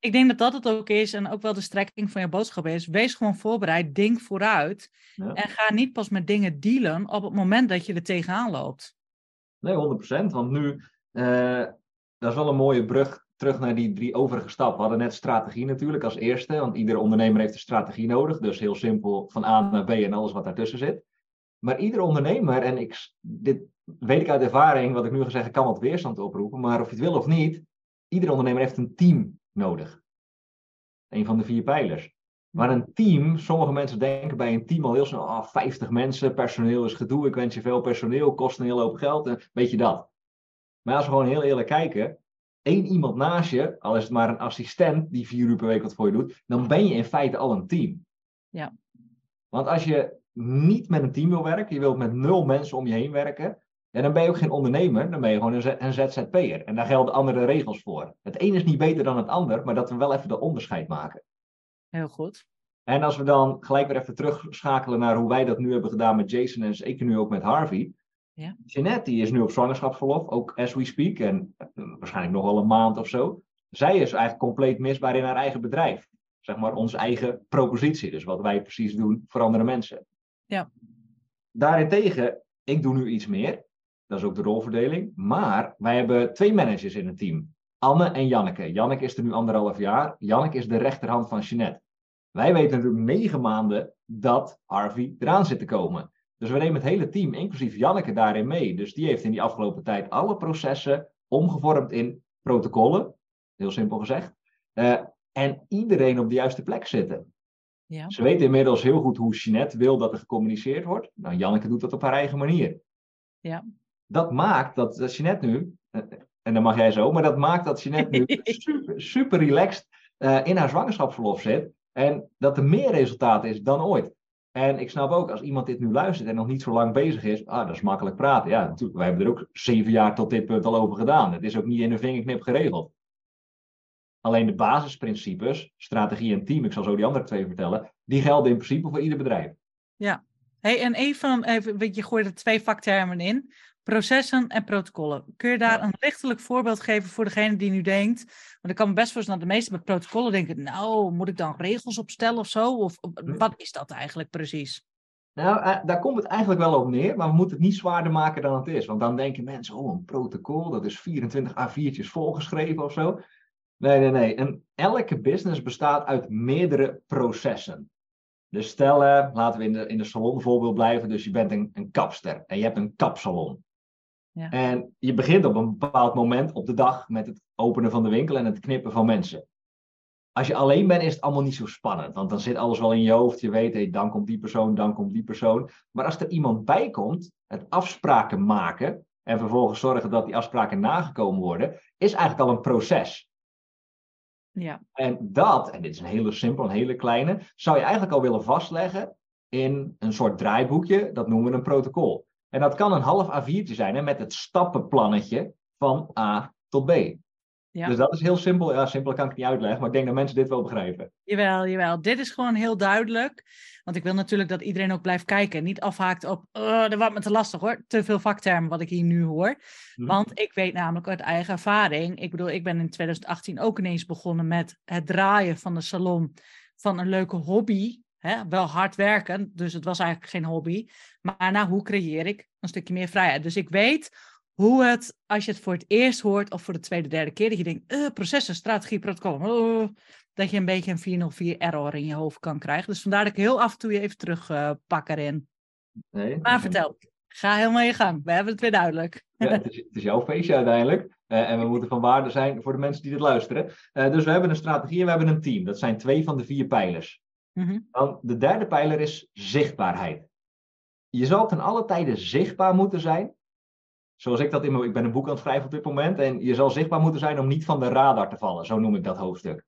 Ik denk dat dat het ook is en ook wel de strekking van je boodschap is. Wees gewoon voorbereid, denk vooruit. En ga niet pas met dingen dealen op het moment dat je er tegenaan loopt. Nee, 100%. Want nu, uh, dat is wel een mooie brug terug naar die drie overige stappen. We hadden net strategie natuurlijk als eerste, want iedere ondernemer heeft een strategie nodig. Dus heel simpel van A naar B en alles wat daartussen zit. Maar ieder ondernemer, en ik, dit weet ik uit ervaring, wat ik nu ga zeggen, kan wat weerstand oproepen. Maar of je het wil of niet, ieder ondernemer heeft een team nodig. Een van de vier pijlers. Maar een team, sommige mensen denken bij een team al heel snel, oh, 50 mensen, personeel is gedoe, ik wens je veel personeel, kost een hele hoop geld, en weet je dat. Maar als we gewoon heel eerlijk kijken, één iemand naast je, al is het maar een assistent die vier uur per week wat voor je doet, dan ben je in feite al een team. Ja. Want als je niet met een team wil werken, je wilt met nul mensen om je heen werken, en dan ben je ook geen ondernemer, dan ben je gewoon een ZZP'er. En daar gelden andere regels voor. Het een is niet beter dan het ander, maar dat we wel even de onderscheid maken. Heel goed. En als we dan gelijk weer even terugschakelen naar hoe wij dat nu hebben gedaan met Jason en zeker nu ook met Harvey. Ja. Jeanette die is nu op zwangerschapsverlof, ook as we speak, en eh, waarschijnlijk nog wel een maand of zo. Zij is eigenlijk compleet misbaar in haar eigen bedrijf. Zeg maar onze eigen propositie, dus wat wij precies doen voor andere mensen. Ja. Daarentegen, ik doe nu iets meer. Dat is ook de rolverdeling. Maar wij hebben twee managers in het team. Anne en Janneke. Janneke is er nu anderhalf jaar. Janneke is de rechterhand van Jeanette. Wij weten natuurlijk negen maanden dat Harvey eraan zit te komen. Dus we nemen het hele team, inclusief Janneke, daarin mee. Dus die heeft in die afgelopen tijd alle processen omgevormd in protocollen. Heel simpel gezegd. Uh, en iedereen op de juiste plek zitten. Ja. Ze weten inmiddels heel goed hoe Jeanette wil dat er gecommuniceerd wordt. Nou, Janneke doet dat op haar eigen manier. Ja dat maakt dat, dat Jeanette nu, eh, en dan mag jij zo, maar dat maakt dat Jeanette nu super, super relaxed uh, in haar zwangerschapsverlof zit. En dat er meer resultaat is dan ooit. En ik snap ook, als iemand dit nu luistert en nog niet zo lang bezig is, ah, dat is makkelijk praten. Ja, natuurlijk, wij hebben er ook zeven jaar tot dit punt al over gedaan. Het is ook niet in een vingerknip geregeld. Alleen de basisprincipes, strategie en team, ik zal zo die andere twee vertellen, die gelden in principe voor ieder bedrijf. Ja, hey, en even, even je gooit er twee vaktermen in. Processen en protocollen. Kun je daar een lichtelijk voorbeeld geven voor degene die nu denkt? Want ik kan me best voorstellen dat de meesten met protocollen denken: Nou, moet ik dan regels opstellen of zo? Of hm. wat is dat eigenlijk precies? Nou, eh, daar komt het eigenlijk wel op neer, maar we moeten het niet zwaarder maken dan het is. Want dan denken mensen: Oh, een protocol, dat is 24 A4'tjes volgeschreven of zo. Nee, nee, nee. En elke business bestaat uit meerdere processen. Dus stel, laten we in de, in de salonvoorbeeld blijven. Dus je bent een, een kapster en je hebt een kapsalon. Ja. En je begint op een bepaald moment op de dag met het openen van de winkel en het knippen van mensen. Als je alleen bent, is het allemaal niet zo spannend. Want dan zit alles wel in je hoofd. Je weet, hey, dan komt die persoon, dan komt die persoon. Maar als er iemand bij komt, het afspraken maken. En vervolgens zorgen dat die afspraken nagekomen worden, is eigenlijk al een proces. Ja. En dat, en dit is een hele simpel, een hele kleine, zou je eigenlijk al willen vastleggen in een soort draaiboekje. Dat noemen we een protocol. En dat kan een half A4'tje zijn hè, met het stappenplannetje van A tot B. Ja. Dus dat is heel simpel. Ja, simpel kan ik niet uitleggen, maar ik denk dat mensen dit wel begrijpen. Jawel, jawel. Dit is gewoon heel duidelijk. Want ik wil natuurlijk dat iedereen ook blijft kijken. En niet afhaakt op, oh, dat wordt me te lastig hoor. Te veel vaktermen wat ik hier nu hoor. Hm. Want ik weet namelijk uit eigen ervaring. Ik bedoel, ik ben in 2018 ook ineens begonnen met het draaien van de salon van een leuke hobby Hè, wel hard werken, dus het was eigenlijk geen hobby. Maar nou, hoe creëer ik een stukje meer vrijheid? Dus ik weet hoe het, als je het voor het eerst hoort of voor de tweede, derde keer, dat je denkt, uh, processen, strategie, protocol, uh, dat je een beetje een 404 error in je hoofd kan krijgen. Dus vandaar dat ik heel af en toe je even terug uh, pak erin. Nee, maar vertel, ga helemaal je gang. We hebben het weer duidelijk. Ja, het, is, het is jouw feestje uiteindelijk. Uh, en we moeten van waarde zijn voor de mensen die dit luisteren. Dus we hebben een strategie en we hebben een team. Dat zijn twee van de vier pijlers. Mm Dan de derde pijler is zichtbaarheid. Je zal ten alle tijden zichtbaar moeten zijn. Zoals ik dat in mijn. Ik ben een boek aan het schrijven op dit moment. En je zal zichtbaar moeten zijn om niet van de radar te vallen. Zo noem ik dat hoofdstuk.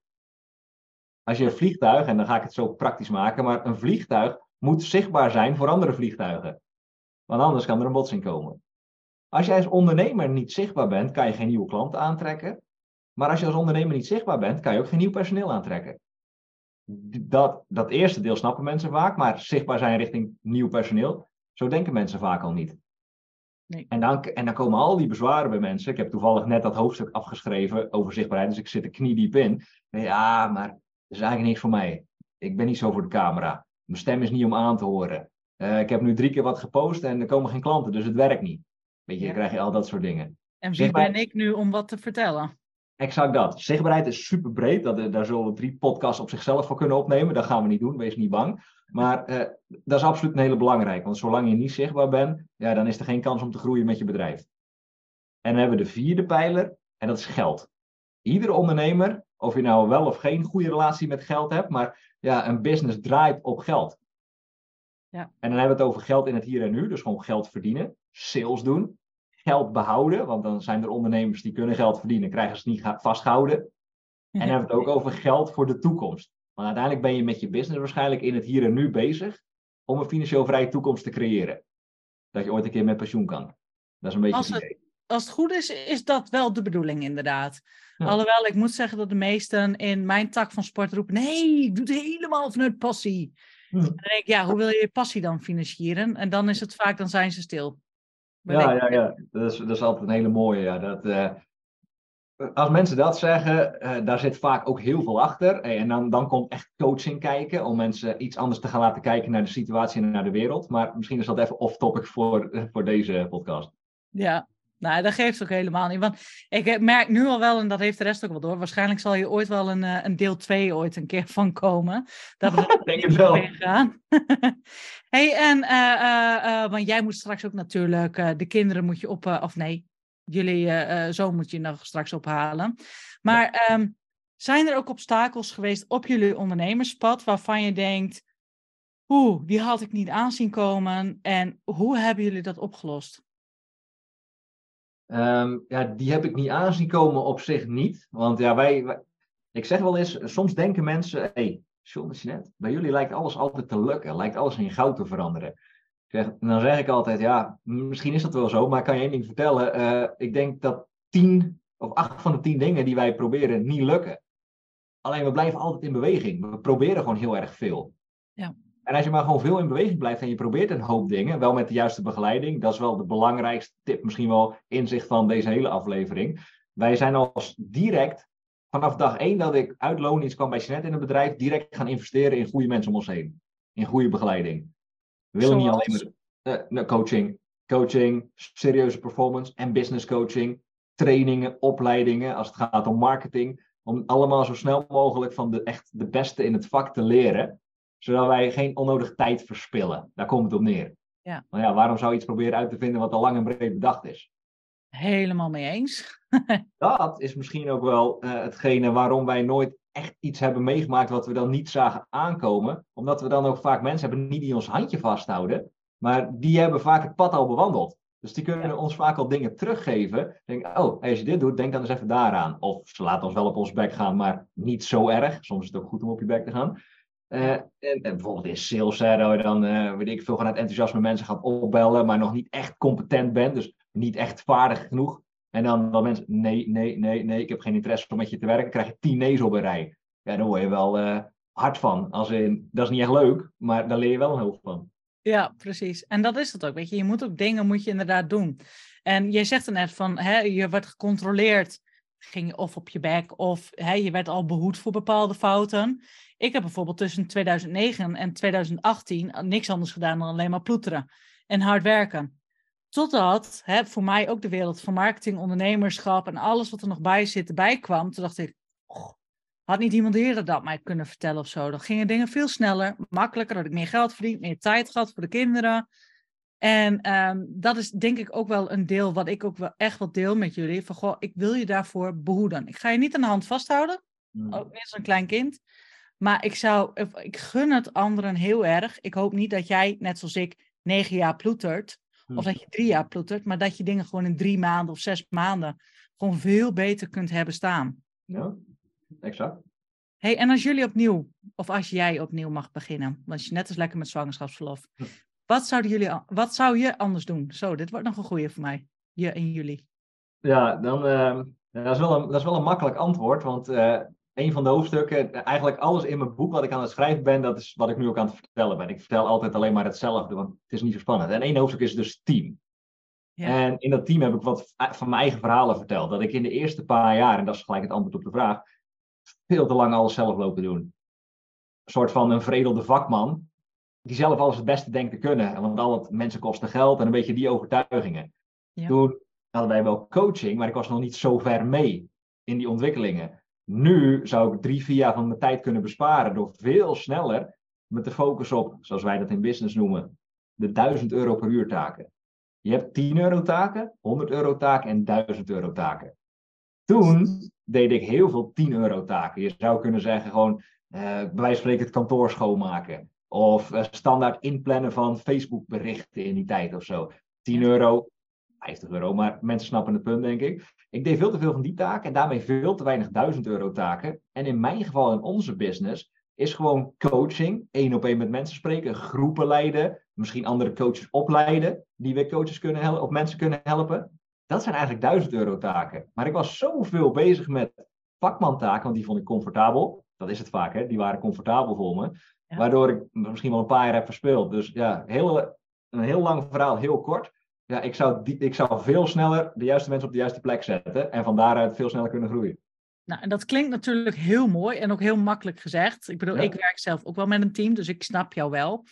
Als je een vliegtuig, en dan ga ik het zo praktisch maken. Maar een vliegtuig moet zichtbaar zijn voor andere vliegtuigen. Want anders kan er een botsing komen. Als jij als ondernemer niet zichtbaar bent, kan je geen nieuwe klanten aantrekken. Maar als je als ondernemer niet zichtbaar bent, kan je ook geen nieuw personeel aantrekken dat, dat eerste deel snappen mensen vaak, maar zichtbaar zijn richting nieuw personeel, zo denken mensen vaak al niet. Nee. En, dan, en dan komen al die bezwaren bij mensen. Ik heb toevallig net dat hoofdstuk afgeschreven over zichtbaarheid, dus ik zit er kniediep in. Ja, maar dat is eigenlijk niks voor mij. Ik ben niet zo voor de camera. Mijn stem is niet om aan te horen. Eh, ik heb nu drie keer wat gepost en er komen geen klanten, dus het werkt niet. Weet je, Ja. dan krijg je al dat soort dingen. En wie Zichtbaar- ben ik nu om wat te vertellen? Exact dat. Zichtbaarheid is super breed. Dat, daar zullen we drie podcasts op zichzelf voor kunnen opnemen. Dat gaan we niet doen, wees niet bang. Maar eh, dat is absoluut een hele belangrijke. Want zolang je niet zichtbaar bent, ja, dan is er geen kans om te groeien met je bedrijf. En dan hebben we de vierde pijler, en dat is geld. Iedere ondernemer, of je nou wel of geen goede relatie met geld hebt, maar ja, een business draait op geld. Ja. En dan hebben we het over geld in het hier en nu, dus gewoon geld verdienen, sales doen, geld behouden, want dan zijn er ondernemers die kunnen geld verdienen, krijgen ze niet vastgehouden. En dan hebben we het ook over geld voor de toekomst. Want uiteindelijk ben je met je business waarschijnlijk in het hier en nu bezig om een financieel vrije toekomst te creëren. Dat je ooit een keer met pensioen kan. Dat is een beetje Als het het- idee. Als het goed is, is dat wel de bedoeling inderdaad. Ja. Alhoewel, ik moet zeggen dat de meesten in mijn tak van sport roepen... Nee, ik doe het helemaal vanuit passie. Hm. En dan denk ik, ja, hoe wil je je passie dan financieren? En dan is het vaak, dan zijn ze stil. Ja, ja, ja. Dat is, dat is altijd een hele mooie. Ja. Dat, eh, als mensen dat zeggen, eh, daar zit vaak ook heel veel achter. Eh, En dan, dan komt echt coaching kijken, om mensen iets anders te gaan laten kijken naar de situatie en naar de wereld. Maar misschien is dat even off-topic voor, voor deze podcast. Ja, nou, dat geeft ook helemaal niet. Want ik eh, merk nu al wel, en dat heeft de rest ook wel door. Waarschijnlijk zal je ooit wel een, eh, een deel 2 ooit een keer van komen. Dat we Ik denk het wel. op ingaan. hey, en eh, want jij moet straks ook natuurlijk, de kinderen moet je op, of nee, jullie zoon moet je nog straks ophalen. Maar ehm, zijn er ook obstakels geweest op jullie ondernemerspad waarvan je denkt, oeh, die had ik niet aanzien komen. En hoe hebben jullie dat opgelost? Ehm, ja, die heb ik niet aanzien komen op zich niet. Want ja, wij, ik zeg wel eens, soms denken mensen, hé, hey, John en Jeanette, bij jullie lijkt alles altijd te lukken, lijkt alles in goud te veranderen. Zeg, dan zeg ik altijd, ja, misschien is dat wel zo, maar kan je één ding vertellen. eh, ik denk dat tien of acht van de tien dingen die wij proberen niet lukken. Alleen we blijven altijd in beweging. We proberen gewoon heel erg veel. Ja. En als je maar gewoon veel in beweging blijft en je probeert een hoop dingen, wel met de juiste begeleiding, dat is wel de belangrijkste tip, misschien wel inzicht van deze hele aflevering. Wij zijn als direct, vanaf dag één dat ik uit loondienst kwam bij Jeanette in het bedrijf, direct gaan investeren in goede mensen om ons heen. In goede begeleiding. We willen niet alleen maar eh, nou, coaching, coaching, serieuze performance en business coaching, trainingen, opleidingen als het gaat om marketing. Om allemaal zo snel mogelijk van de, echt de beste in het vak te leren zodat wij geen onnodig tijd verspillen. Daar komt het op neer. Ja. Maar ja, waarom zou je iets proberen uit te vinden wat al lang en breed bedacht is? Helemaal mee eens. Dat is misschien ook wel eh, hetgene waarom wij nooit echt iets hebben meegemaakt wat we dan niet zagen aankomen. Omdat we dan ook vaak mensen hebben niet die ons handje vasthouden, maar die hebben vaak het pad al bewandeld. Dus die kunnen Ja. ons vaak al dingen teruggeven. Denk, oh, als je dit doet, denk dan eens even daaraan. Of ze laten ons wel op ons bek gaan, maar niet zo erg. Soms is het ook goed om op je bek te gaan. Eh, en, en bijvoorbeeld in sales, hè, dat je dan, eh, weet ik veel, vanuit enthousiasme mensen gaat opbellen, maar nog niet echt competent bent. Dus niet echt vaardig genoeg. En dan, dan mensen, nee, nee, nee, nee, ik heb geen interesse om met je te werken. krijg je tien nee's op een rij. Ja, dan word je wel eh, hard van. Als in, dat is niet echt leuk, maar daar leer je wel een hoop van. Ja, precies. En dat is het ook. Weet je, je moet ook dingen moet je inderdaad doen. En jij zegt er net van, hè, je werd gecontroleerd, ging of op je bek, of hè, je werd al behoed voor bepaalde fouten. Ik heb bijvoorbeeld tussen 2009 en 2018 niks anders gedaan dan alleen maar ploeteren en hard werken. Totdat hè, voor mij ook de wereld van marketing, ondernemerschap en alles wat er nog bij zit erbij kwam. Toen dacht ik, "Goh, had niet iemand eerder dat mij kunnen vertellen of zo. Dan gingen dingen veel sneller, makkelijker, had ik meer geld verdiend, meer tijd gehad voor de kinderen. En ehm, dat is denk ik ook wel een deel wat ik ook wel echt wat deel met jullie. Van goh, ik wil je daarvoor behoeden. Ik ga je niet aan de hand vasthouden, ook niet als een klein kind. Maar ik zou, ik gun het anderen heel erg. Ik hoop niet dat jij, net zoals ik, negen jaar ploetert. Hm. Of dat je drie jaar ploetert. Maar dat je dingen gewoon in drie maanden of zes maanden gewoon veel beter kunt hebben staan. Ja, exact. hey, en als jullie opnieuw, of als jij opnieuw mag beginnen, want je net is lekker met zwangerschapsverlof. Wat, zouden jullie, wat zou je anders doen? Zo, dit wordt nog een goeie voor mij. Je en jullie. Ja, dan, ehm, ja, dat, is wel een, dat is wel een makkelijk antwoord, want eh, een van de hoofdstukken, eigenlijk alles in mijn boek wat ik aan het schrijven ben, dat is wat ik nu ook aan het vertellen ben. Ik vertel altijd alleen maar hetzelfde, want het is niet zo spannend. En één hoofdstuk is dus team. En in dat team heb ik wat van mijn eigen verhalen verteld. Dat ik in de eerste paar jaar, en dat is gelijk het antwoord op de vraag, veel te lang alles zelf lopen doen. Een soort van een vredelde vakman, die zelf alles het beste denkt te kunnen. Want al het mensen kosten geld en een beetje die overtuigingen. Ja. Toen hadden wij wel coaching, maar ik was nog niet zo ver mee in die ontwikkelingen. Nu zou ik drie, vier jaar van mijn tijd kunnen besparen door veel sneller met de focus op, zoals wij dat in business noemen, de 1000 euro per uur taken. Je hebt 10 euro taken, 100 euro taken en 1000 euro taken. Toen deed ik heel veel 10 euro taken. Je zou kunnen zeggen gewoon, uh, bij wijze van spreken het kantoor schoonmaken. Of uh, standaard inplannen van Facebook berichten in die tijd of zo. 10 euro, 50 euro, maar mensen snappen het punt denk ik. Ik deed veel te veel van die taken en daarmee veel te weinig 1000 euro taken. En in mijn geval, in onze business, is gewoon coaching, één op één met mensen spreken, groepen leiden, misschien andere coaches opleiden, die weer coaches kunnen helpen, of mensen kunnen helpen. Dat zijn eigenlijk 1000 euro taken. Maar ik was zoveel bezig met vakmantaken, want die vond ik comfortabel. Dat is het vaak, hè? die waren comfortabel voor me. Waardoor ik misschien wel een paar jaar heb verspeeld. Dus ja, heel, een heel lang verhaal, heel kort. Ja, ik zou, die, ik zou veel sneller de juiste mensen op de juiste plek zetten en van daaruit veel sneller kunnen groeien. Nou, en dat klinkt natuurlijk heel mooi en ook heel makkelijk gezegd. Ik bedoel, ik werk zelf ook wel met een team, dus ik snap jou wel.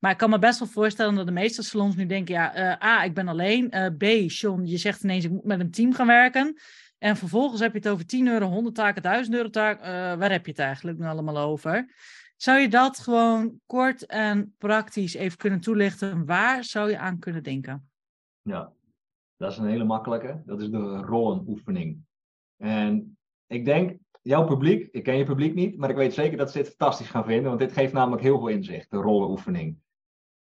Maar ik kan me best wel voorstellen dat de meeste salons nu denken: ja, uh, A, ik ben alleen. Uh, B, John, je zegt ineens: ik moet met een team gaan werken. En vervolgens heb je het over 10 euro, 100 taken, 1000 euro taak. Uh, waar heb je het eigenlijk nu allemaal over? Zou je dat gewoon kort en praktisch even kunnen toelichten? Waar zou je aan kunnen denken? Ja, dat is een hele makkelijke. Dat is de rollenoefening. En ik denk, jouw publiek, ik ken je publiek niet, maar ik weet zeker dat ze dit fantastisch gaan vinden, want dit geeft namelijk heel veel inzicht, de rollenoefening.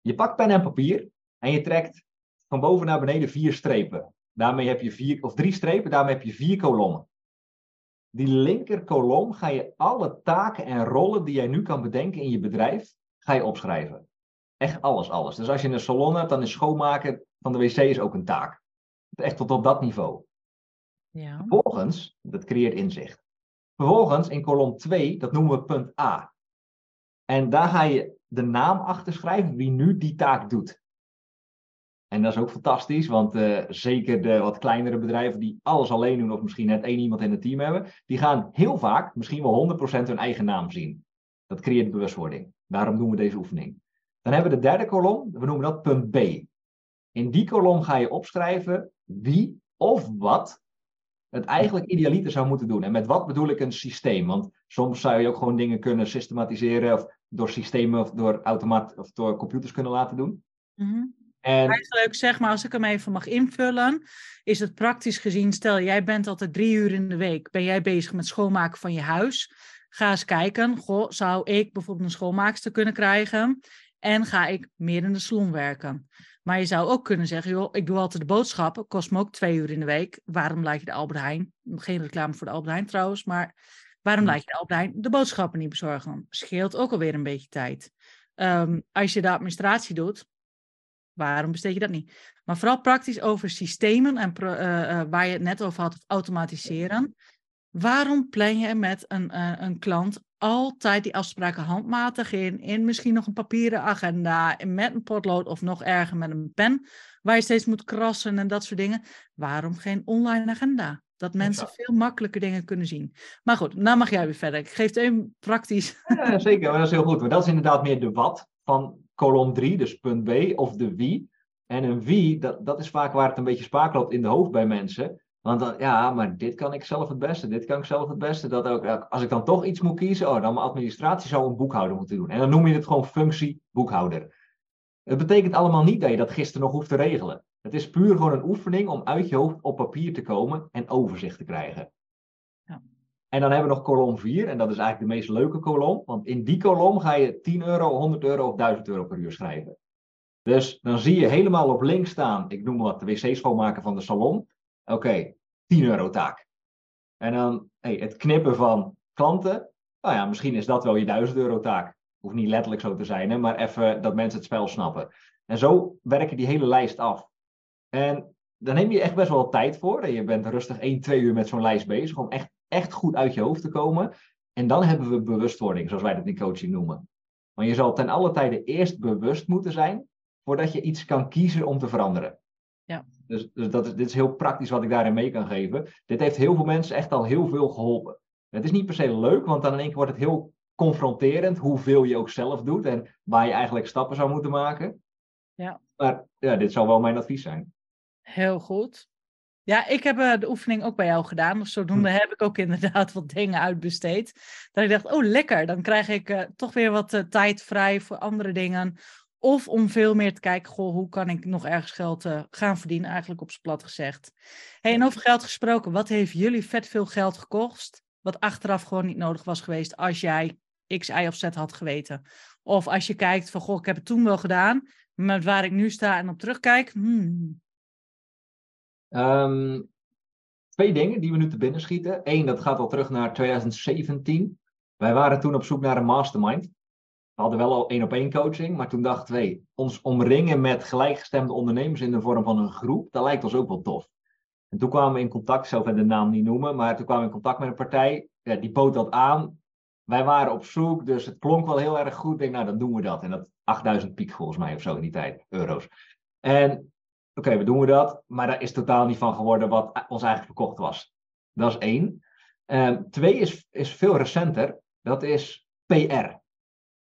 Je pakt pen en papier en je trekt van boven naar beneden vier strepen. Daarmee heb je vier, of drie strepen, daarmee heb je vier kolommen. Die linker kolom ga je alle taken en rollen die jij nu kan bedenken in je bedrijf, ga je opschrijven. Echt alles, alles. Dus als je een salon hebt, dan is schoonmaken van de wc's ook een taak. Echt tot op dat niveau. Ja. Vervolgens, dat creëert inzicht. Vervolgens in kolom 2, dat noemen we punt A. En daar ga je de naam achter schrijven wie nu die taak doet. En dat is ook fantastisch, want uh, zeker de wat kleinere bedrijven die alles alleen doen of misschien net één iemand in het team hebben, die gaan heel vaak, misschien wel 100% hun eigen naam zien. Dat creëert bewustwording. Daarom doen we deze oefening. Dan hebben we de derde kolom, we noemen dat punt B. In die kolom ga je opschrijven wie of wat het eigenlijk idealiter zou moeten doen. En met wat bedoel ik een systeem? Want soms zou je ook gewoon dingen kunnen systematiseren of door systemen of door automaat of door computers kunnen laten doen. Mm en... Eigenlijk zeg maar, als ik hem even mag invullen, is het praktisch gezien, stel jij bent altijd drie uur in de week, ben jij bezig met schoonmaken van je huis. Ga eens kijken, goh, zou ik bijvoorbeeld een schoonmaakster kunnen krijgen en ga ik meer in de salon werken. Maar je zou ook kunnen zeggen, joh, ik doe altijd de boodschappen, kost me ook twee uur in de week. Waarom laat je de Albert Heijn, geen reclame voor de Albert Heijn trouwens, maar waarom laat je de Albert Heijn de boodschappen niet bezorgen? Scheelt ook alweer een beetje tijd. Ehm, als je de administratie doet, waarom besteed je dat niet? Maar vooral praktisch over systemen en uh, waar je het net over had, automatiseren. Waarom plan je met een, uh, een klant altijd die afspraken handmatig in, in misschien nog een papieren agenda, met een potlood of nog erger met een pen, waar je steeds moet krassen en dat soort dingen. Waarom geen online agenda? Dat mensen veel makkelijker dingen kunnen zien. Maar goed, nou mag jij weer verder. Ik geef het even praktisch. Ja, zeker, maar dat is heel goed. Maar dat is inderdaad meer de wat van kolom 3, dus punt B, of de wie. En een wie, dat, dat is vaak waar het een beetje spaak loopt in de hoofd bij mensen. Want ja, maar dit kan ik zelf het beste, dit kan ik zelf het beste. Dat ook, als ik dan toch iets moet kiezen, oh, dan mijn administratie zou een boekhouder moeten doen. En dan noem je het gewoon functie boekhouder. Het betekent allemaal niet dat je dat gisteren nog hoeft te regelen. Het is puur gewoon een oefening om uit je hoofd op papier te komen en overzicht te krijgen. En dan hebben we nog kolom 4, en dat is eigenlijk de meest leuke kolom. Want in die kolom ga je 10 euro, 100 euro of 1000 euro per uur schrijven. Dus dan zie je helemaal op links staan, ik noem wat, de wc schoonmaken van de salon. Oké, 10 euro taak. En dan hey, het knippen van klanten. Nou ja, misschien is dat wel je 1000 euro taak. Hoeft niet letterlijk zo te zijn, hè, maar even dat mensen het spel snappen. En zo werken die hele lijst af. En dan neem je echt best wel tijd voor. En je bent rustig 1, 2 uur met zo'n lijst bezig om echt, echt goed uit je hoofd te komen. En dan hebben we bewustwording, zoals wij dat in coaching noemen. Want je zal ten alle tijde eerst bewust moeten zijn voordat je iets kan kiezen om te veranderen. Ja. Dus, dus dat is, dit is heel praktisch wat ik daarin mee kan geven. Dit heeft heel veel mensen echt al heel veel geholpen. Het is niet per se leuk, want dan in één keer wordt het heel confronterend hoeveel je ook zelf doet en waar je eigenlijk stappen zou moeten maken. Ja. Maar ja, dit zou wel mijn advies zijn. Heel goed. Ja, ik heb uh, de oefening ook bij jou gedaan. Dus zodoende hm. heb ik ook inderdaad wat dingen uitbesteed. Dat ik dacht, oh lekker, dan krijg ik uh, toch weer wat uh, tijd vrij voor andere dingen. Of om veel meer te kijken, goh, hoe kan ik nog ergens geld gaan verdienen, eigenlijk op z'n plat gezegd. Hey, en over geld gesproken, wat heeft jullie vet veel geld gekost? Wat achteraf gewoon niet nodig was geweest als jij X, Y of Z had geweten. Of als je kijkt van, goh, ik heb het toen wel gedaan, maar waar ik nu sta en op terugkijk, hmm. Um, twee dingen die we nu te binnen schieten. Eén, dat gaat al terug naar 2017. Wij waren toen op zoek naar een mastermind. We hadden wel al één op één coaching, maar toen dachten we, ons omringen met gelijkgestemde ondernemers in de vorm van een groep, dat lijkt ons ook wel tof. En toen kwamen we in contact, ik zal de naam niet noemen, maar toen kwamen we in contact met een partij, die bood dat aan. Wij waren op zoek, dus het klonk wel heel erg goed. Ik denk, nou, dan doen we dat. En dat 8000 piek volgens mij of zo in die tijd, euro's. En oké, we doen we dat. Maar daar is totaal niet van geworden wat ons eigenlijk verkocht was. Dat is één. Um, twee is, is veel recenter. Dat is PR.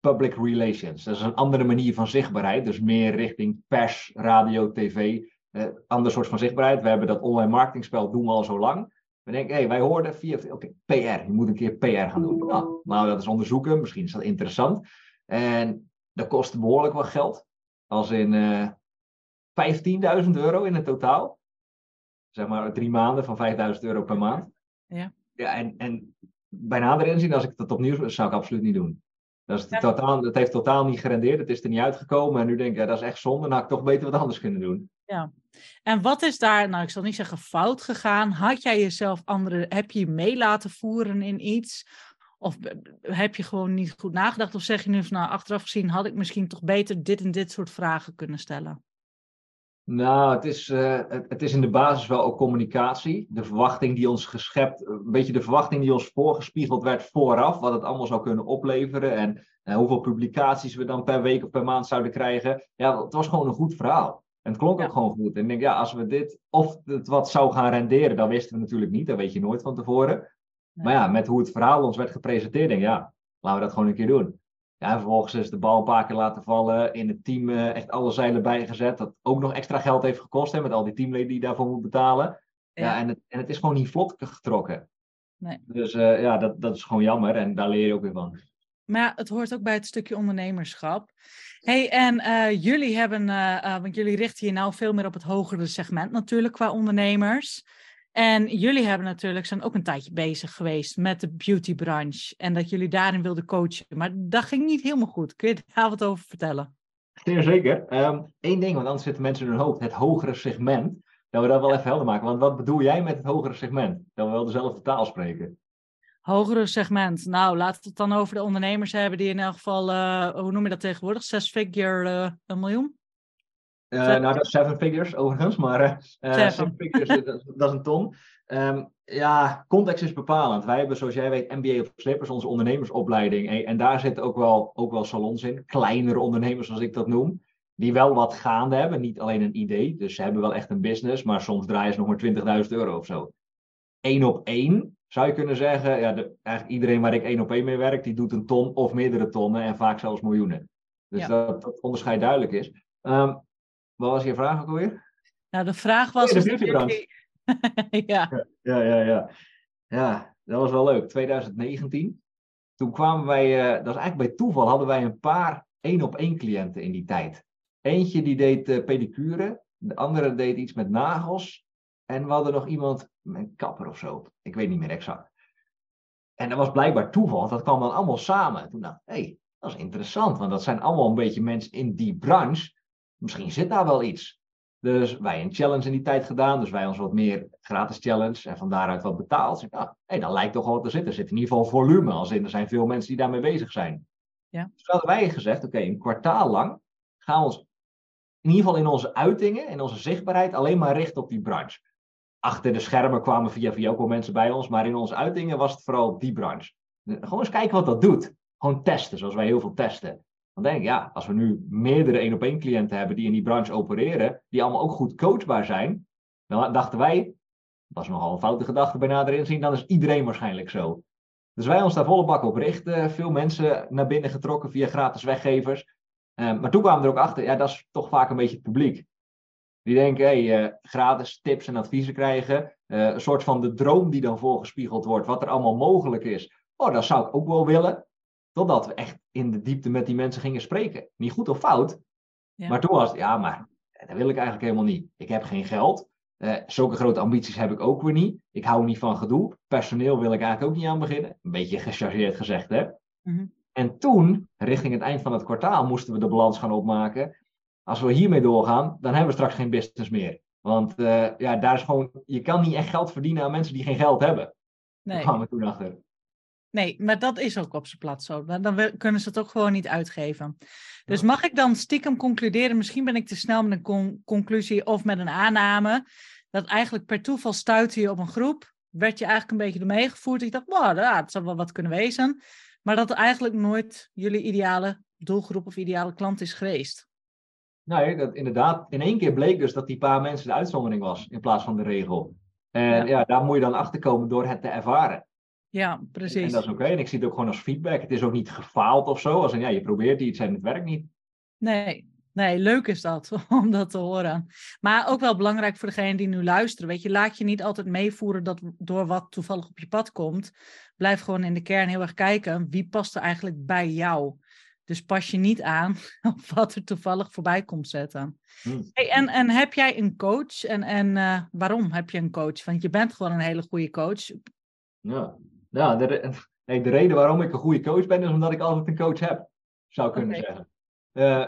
Public Relations. Dat is een andere manier van zichtbaarheid. Dus meer richting pers, radio, tv. Uh, ander soort van zichtbaarheid. We hebben dat online marketingspel doen we al zo lang. We denken, hey, wij hoorden via, oké, PR, je moet een keer PR gaan doen. Nou, nou, dat is onderzoeken, misschien is dat interessant. En dat kost behoorlijk wat geld. Als in uh, eh, 15.000 euro in het totaal. Zeg maar drie maanden van 5.000 euro per maand. Ja. Ja, en, en bij nader inzien, als ik dat opnieuw zou ik absoluut niet doen. Dat, is totaal, dat heeft totaal niet gerendeerd. Het is er niet uitgekomen. En nu denk ik, ja, dat is echt zonde. Dan had ik toch beter wat anders kunnen doen. Ja. En wat is daar, nou ik zal niet zeggen fout gegaan. Had jij jezelf andere, heb je je mee laten voeren in iets? Of heb je gewoon niet goed nagedacht? Of zeg je nu van nou achteraf gezien had ik misschien toch beter dit en dit soort vragen kunnen stellen? Nou, het is, uh, het, is in de basis wel ook communicatie. De verwachting die ons geschept, een beetje de verwachting die ons voorgespiegeld werd vooraf, wat het allemaal zou kunnen opleveren en uh, hoeveel publicaties we dan per week of per maand zouden krijgen. Ja, het was gewoon een goed verhaal. En het klonk ook gewoon goed. En ik denk, ja, als we dit, of het wat zou gaan renderen, dat wisten we natuurlijk niet. Dat weet je nooit van tevoren. Maar ja, met hoe het verhaal ons werd gepresenteerd, denk ik, ja, laten we dat gewoon een keer doen. Ja, en vervolgens is de bal een paar keer laten vallen. In het team uh, echt alle zeilen bijgezet. Dat ook nog extra geld heeft gekost, hè, met al die teamleden die daarvoor moet betalen. Ja, en, het, en het is gewoon niet vlot getrokken. Nee. Dus uh, ja, dat, dat is gewoon jammer. En daar leer je ook weer van. Maar ja, het hoort ook bij het stukje ondernemerschap. hey, en uh, jullie hebben, want jullie richten je nou veel meer op het hogere segment natuurlijk qua ondernemers. En jullie hebben natuurlijk, zijn ook een tijdje bezig geweest met de beautybranche. En dat jullie daarin wilden coachen. Maar dat ging niet helemaal goed. Kun je daar wat over vertellen? Zeker. Eén ehm, ding, want anders zitten mensen in hun hoofd. Het hogere segment. Dat we dat wel even helder maken. Want wat bedoel jij met het hogere segment? Dat we wel dezelfde taal spreken. Hogere segment. Nou, laten we het dan over de ondernemers hebben die in elk geval, uh, hoe noem je dat tegenwoordig? Zes figure, uh, een miljoen? Uh, nou, dat is seven figures overigens, maar uh, seven figures, dat, dat, is een ton. Um, ja, context is bepalend. Wij hebben, zoals jij weet, MBA of Slippers, onze ondernemersopleiding. En, en daar zitten ook wel, ook wel salons in. Kleinere ondernemers, zoals ik dat noem. Die wel wat gaande hebben, niet alleen een idee. Dus ze hebben wel echt een business, maar soms draaien ze nog maar 20.000 euro of zo. Eén op één zou je kunnen zeggen, ja, de, eigenlijk iedereen waar ik één op één mee werk, die doet een ton of meerdere tonnen en vaak zelfs miljoenen. Dus ja. dat, dat onderscheid duidelijk is. Um, wat was je vraag ook alweer? Nou, de vraag was... Oh, de beautybranche. ja. ja. Ja, ja, ja. dat was wel leuk. 2019. Toen kwamen wij, uh, dat was eigenlijk bij toeval, hadden wij een paar één-op-één cliënten in die tijd. Eentje die deed uh, pedicure, de andere deed iets met nagels. En we hadden nog iemand met kapper of zo. Ik weet niet meer exact. En dat was blijkbaar toeval, dat kwam dan allemaal samen. Toen dacht ik, hé, hey, dat is interessant, want dat zijn allemaal een beetje mensen in die branche misschien zit daar wel iets. Dus wij een challenge in die tijd gedaan. Dus wij ons wat meer gratis challenge en van daaruit wat betaald. Dus, ah, hey, dan lijkt toch wel te zitten. Er zit in ieder geval volume. Als in, er zijn veel mensen die daarmee bezig zijn. Ja. Dus hadden wij gezegd, oké, een kwartaal lang gaan we ons in ieder geval in onze uitingen, in onze zichtbaarheid, alleen maar richten op die branche. Achter de schermen kwamen via via ook wel mensen bij ons, maar in onze uitingen was het vooral die branche. Gewoon eens kijken wat dat doet. Gewoon testen, zoals wij heel veel testen. Dan denk ik, ja, als we nu meerdere één op één cliënten hebben die in die branche opereren, die allemaal ook goed coachbaar zijn, dan dachten wij, dat was nogal een foute gedachte bij nader inzien, dan is iedereen waarschijnlijk zo. Dus wij ons daar volle bak op richten. Veel mensen naar binnen getrokken via gratis weggevers. Uh, maar toen kwamen we er ook achter, ja, dat is toch vaak een beetje het publiek. Die denken, hey, uh, gratis tips en adviezen krijgen. Uh, een soort van de droom die dan voorgespiegeld wordt, wat er allemaal mogelijk is. Oh, dat zou ik ook wel willen. Totdat we echt in de diepte met die mensen gingen spreken. Niet goed of fout. Ja. Maar toen was het, ja, maar dat wil ik eigenlijk helemaal niet. Ik heb geen geld. Uh, zulke grote ambities heb ik ook weer niet. Ik hou niet van gedoe. Personeel wil ik eigenlijk ook niet aan beginnen. Een beetje gechargeerd gezegd, hè? Mm -hmm. En toen, richting het eind van het kwartaal, moesten we de balans gaan opmaken. Als we hiermee doorgaan, dan hebben we straks geen business meer. Want uh, ja, daar is gewoon, je kan niet echt geld verdienen aan mensen die geen geld hebben. Nee. Daar kwamen we toen achter. Nee, maar dat is ook op zijn plaats zo. Dan kunnen ze het ook gewoon niet uitgeven. Dus mag ik dan stiekem concluderen, misschien ben ik te snel met een con conclusie of met een aanname, dat eigenlijk per toeval stuitte je op een groep, werd je eigenlijk een beetje ermee gevoerd. Ik dacht, wow, ja, het zou wel wat kunnen wezen. Maar dat eigenlijk nooit jullie ideale doelgroep of ideale klant is geweest. Nee, dat inderdaad. In één keer bleek dus dat die paar mensen de uitzondering was in plaats van de regel. En ja, ja daar moet je dan achter komen door het te ervaren. Ja, precies. En, dat is oké. En ik zie het ook gewoon als feedback. Het is ook niet gefaald of zo. Als een, ja, je probeert iets en het werkt niet. Nee, nee, leuk is dat om dat te horen. Maar ook wel belangrijk voor degene die nu luisteren. Weet je, laat je niet altijd meevoeren dat door wat toevallig op je pad komt. Blijf gewoon in de kern heel erg kijken. Wie past er eigenlijk bij jou? Dus pas je niet aan op wat er toevallig voorbij komt zetten. Hmm. Hey, en, en heb jij een coach? En, en uh, waarom heb je een coach? Want je bent gewoon een hele goede coach. Ja, ja de, nee, de reden waarom ik een goede coach ben, is omdat ik altijd een coach heb, zou ik kunnen okay. zeggen. Uh,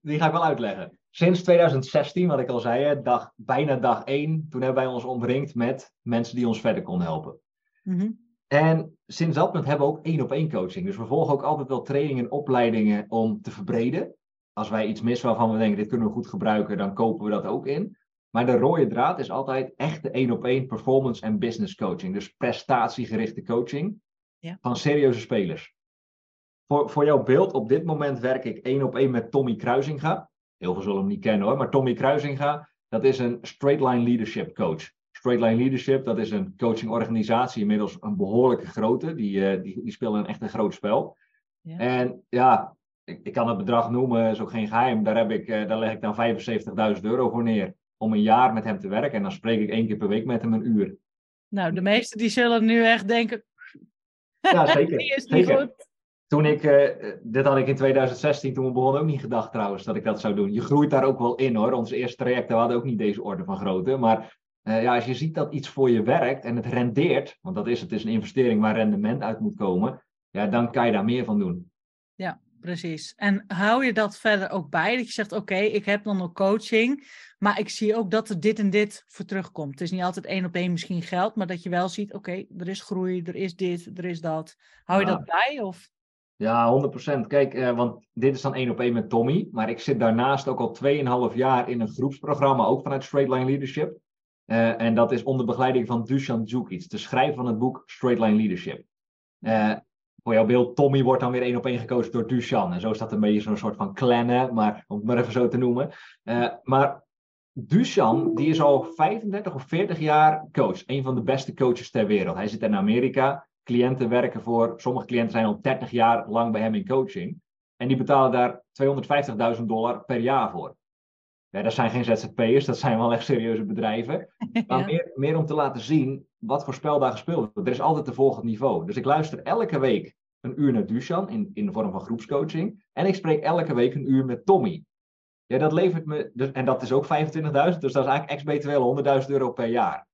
die ga ik wel uitleggen. Sinds 2016, wat ik al zei, dag, bijna dag één, toen hebben wij ons omringd met mensen die ons verder konden helpen. Mm -hmm. En sinds dat moment hebben we ook één op één coaching. Dus we volgen ook altijd wel trainingen en opleidingen om te verbreden. Als wij iets missen waarvan we denken, dit kunnen we goed gebruiken, dan kopen we dat ook in. Maar de rode draad is altijd echte één op één performance en business coaching. Dus prestatiegerichte coaching ja. van serieuze spelers. Voor, voor jouw beeld, op dit moment werk ik één op één met Tommy Kruisinga. Heel veel zullen hem niet kennen hoor, maar Tommy Kruisinga, dat is een straight line leadership coach. Straight Line Leadership, dat is een coachingorganisatie, inmiddels een behoorlijke grote. Die, uh, die, die spelen een echt een groot spel. Ja. En ja, ik, ik, kan het bedrag noemen, is ook geen geheim. Daar, heb ik, uh, daar leg ik dan 75.000 euro voor neer. Om een jaar met hem te werken. En dan spreek ik één keer per week met hem een uur. Nou, de meesten die zullen nu echt denken. Ja, zeker. die is niet zeker. goed. Toen ik, uh, dit had ik in 2016, toen we begonnen, ook niet gedacht trouwens dat ik dat zou doen. Je groeit daar ook wel in hoor. Ons eerste traject, we hadden ook niet deze orde van grootte. Maar uh, ja, als je ziet dat iets voor je werkt en het rendeert, want dat is het, is een investering waar rendement uit moet komen, ja, dan kan je daar meer van doen. Precies. En hou je dat verder ook bij? Dat je zegt, oké, ik heb dan nog coaching, maar ik zie ook dat er dit en dit voor terugkomt. Het is niet altijd één op één misschien geld, maar dat je wel ziet, oké, er is groei, er is dit, er is dat. Hou je dat bij? Of? Ja, 100%. Kijk, uh, want dit is dan één op één met Tommy. Maar ik zit daarnaast ook al 2,5 jaar in een groepsprogramma, ook vanuit Straight Line Leadership. Uh, en dat is onder begeleiding van Dusan Djukic, de schrijver van het boek Straight Line Leadership. Uh, voor jouw beeld, Tommy wordt dan weer één op één gecoacht door Dusan. En zo is dat een beetje zo'n soort van clannen, maar om het maar even zo te noemen. Uh, maar Dusan, die is al 35 of 40 jaar coach. Een van de beste coaches ter wereld. Hij zit in Amerika. Cliënten werken voor, sommige cliënten zijn al 30 jaar lang bij hem in coaching. En die betalen daar 250.000 dollar per jaar voor. Ja, dat zijn geen ZZP'ers, dat zijn wel echt serieuze bedrijven. Maar meer, meer om te laten zien wat voor spel daar gespeeld wordt. Er is altijd een volgend niveau. Dus ik luister elke week een uur naar Dusan in, in de vorm van groepscoaching. En ik spreek elke week een uur met Tommy. Ja, dat levert me, dus, en dat is ook 25.000, dus dat is eigenlijk ex-BTW 100.000 euro per jaar.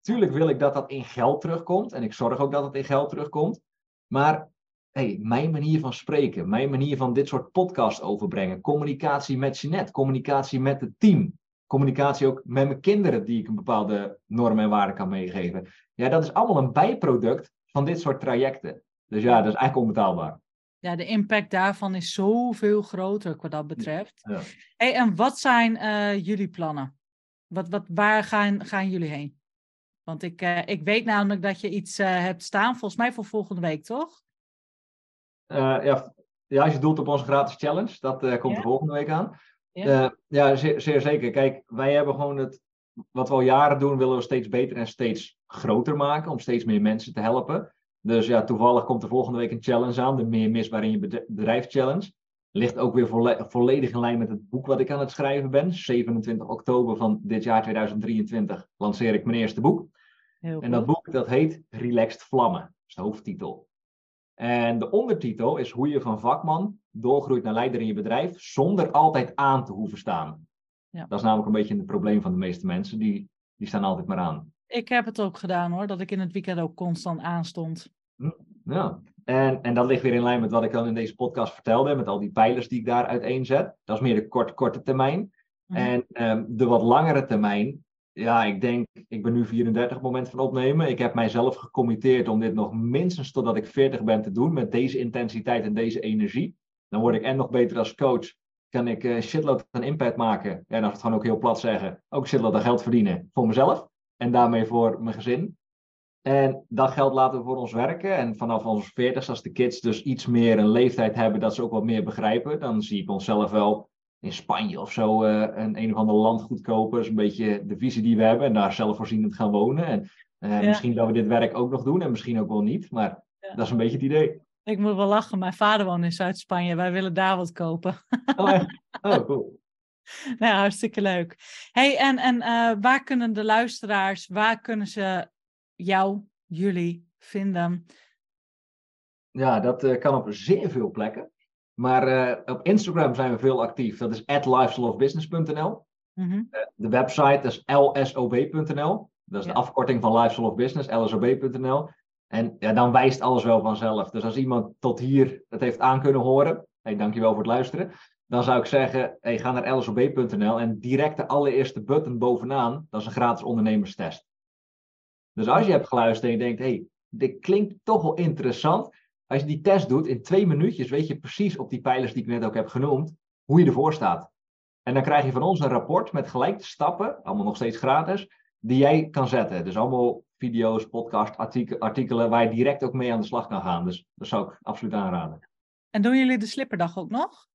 Tuurlijk wil ik dat dat in geld terugkomt en ik zorg ook dat het in geld terugkomt. Maar hey, mijn manier van spreken, mijn manier van dit soort podcasts overbrengen, communicatie met Jeanette, communicatie met het team, communicatie ook met mijn kinderen die ik een bepaalde norm en waarde kan meegeven. Ja, dat is allemaal een bijproduct van dit soort trajecten. Dus ja, dat is eigenlijk onbetaalbaar. Ja, de impact daarvan is zoveel groter wat dat betreft. Ja. Hey, en wat zijn uh, jullie plannen? Wat, wat, waar gaan, gaan jullie heen? Want ik, uh, ik weet namelijk dat je iets uh, hebt staan, volgens mij voor volgende week, toch? Uh, ja, ja, als je doelt op onze gratis challenge, dat uh, komt Ja. de volgende week aan. Ja. Ja, ja zeer, zeer zeker. Kijk, wij hebben gewoon het, wat we al jaren doen, willen we steeds beter en steeds groter maken, om steeds meer mensen te helpen. Dus ja, toevallig komt er volgende week een challenge aan, de Meer Misbaar in je bed- bedrijf challenge. Ligt ook weer volle- volledig in lijn met het boek wat ik aan het schrijven ben. 27 oktober van dit jaar 2023 lanceer ik mijn eerste boek. Heel En dat boek dat heet Relaxed Vlammen, dat is de hoofdtitel. En de ondertitel is hoe je van vakman doorgroeit naar leider in je bedrijf zonder altijd aan te hoeven staan. Ja. Dat is namelijk een beetje het probleem van de meeste mensen, die, die staan altijd maar aan. Ik heb het ook gedaan hoor, dat ik in het weekend ook constant aanstond. Ja. En, en dat ligt weer in lijn met wat ik dan in deze podcast vertelde, met al die pijlers die ik daar uiteenzet. Dat is meer de kort, korte termijn. Mhm. En ehm, de wat langere termijn, ja, ik denk, ik ben nu 34 op het moment van opnemen. Ik heb mijzelf gecommitteerd om dit nog minstens totdat ik 40 ben te doen, met deze intensiteit en deze energie. Dan word ik en nog beter als coach. Kan ik eh shitload aan impact maken. En we het gewoon ook heel plat zeggen, ook shitload aan geld verdienen voor mezelf. En daarmee voor mijn gezin. En dat geld laten we voor ons werken. En vanaf onze 40 als de kids dus iets meer een leeftijd hebben dat ze ook wat meer begrijpen, dan zie ik onszelf wel in Spanje of zo eh, een, een of ander land goed kopen. Dat is een beetje de visie die we hebben. En daar zelfvoorzienend gaan wonen. En eh, Ja. misschien dat we dit werk ook nog doen en misschien ook wel niet. Maar Ja. dat is een beetje het idee. Ik moet wel lachen, mijn vader woont in Zuid-Spanje, wij willen daar wat kopen. Oh, oh cool. Nou, hartstikke leuk. hey, en, en eh, waar kunnen de luisteraars, waar kunnen ze jou, jullie vinden? Ja, dat kan op zeer veel plekken. Maar eh, op Instagram zijn we veel actief. Dat is at lifestyleofbusiness.nl. Mhm. De website is lsob.nl. Dat is Ja. de afkorting van Lifestyle of Business, lsob.nl. En ja, dan wijst alles wel vanzelf. Dus als iemand tot hier het heeft aan kunnen horen, hey, dankjewel voor het luisteren. Dan zou ik zeggen, hey, ga naar lsob.nl en direct de allereerste button bovenaan, dat is een gratis ondernemerstest. Dus als je hebt geluisterd en je denkt, hey, dit klinkt toch wel interessant. Als je die test doet, in twee minuutjes weet je precies op die pijlers die ik net ook heb genoemd, hoe je ervoor staat. En dan krijg je van ons een rapport met gelijk de stappen, allemaal nog steeds gratis, die jij kan zetten. Dus allemaal video's, podcast, artikel- artikelen waar je direct ook mee aan de slag kan gaan. Dus dat zou ik absoluut aanraden. En doen jullie de slipperdag ook nog?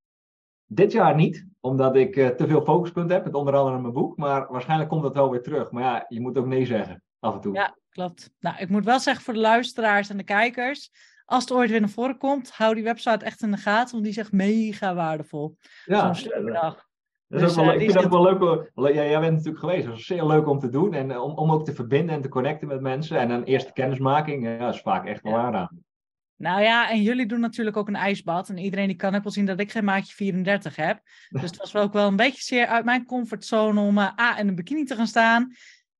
Dit jaar niet, omdat ik eh, te veel focuspunten heb, met onder andere mijn boek. Maar waarschijnlijk komt dat wel weer terug. Maar ja, je moet ook nee zeggen, af en toe. Ja, klopt. Nou, ik moet wel zeggen voor de luisteraars en de kijkers, als het ooit weer naar voren komt, hou die website echt in de gaten, want die is echt mega waardevol. Ja, Zo'n dat- slipperdag. dat is Dus, ook wel, eh, ik vind dat wel leuk. Ja, jij bent natuurlijk geweest. Dat is zeer leuk om te doen. En eh, om, om ook te verbinden en te connecten met mensen. En dan eerste kennismaking, ja, is vaak echt wel Ja. aanraden. Nou ja, en jullie doen natuurlijk ook een ijsbad. En iedereen die kan ook wel zien dat ik geen maatje 34 heb. Dus het was wel ook wel een beetje zeer uit mijn comfortzone om eh, A, in een bikini te gaan staan.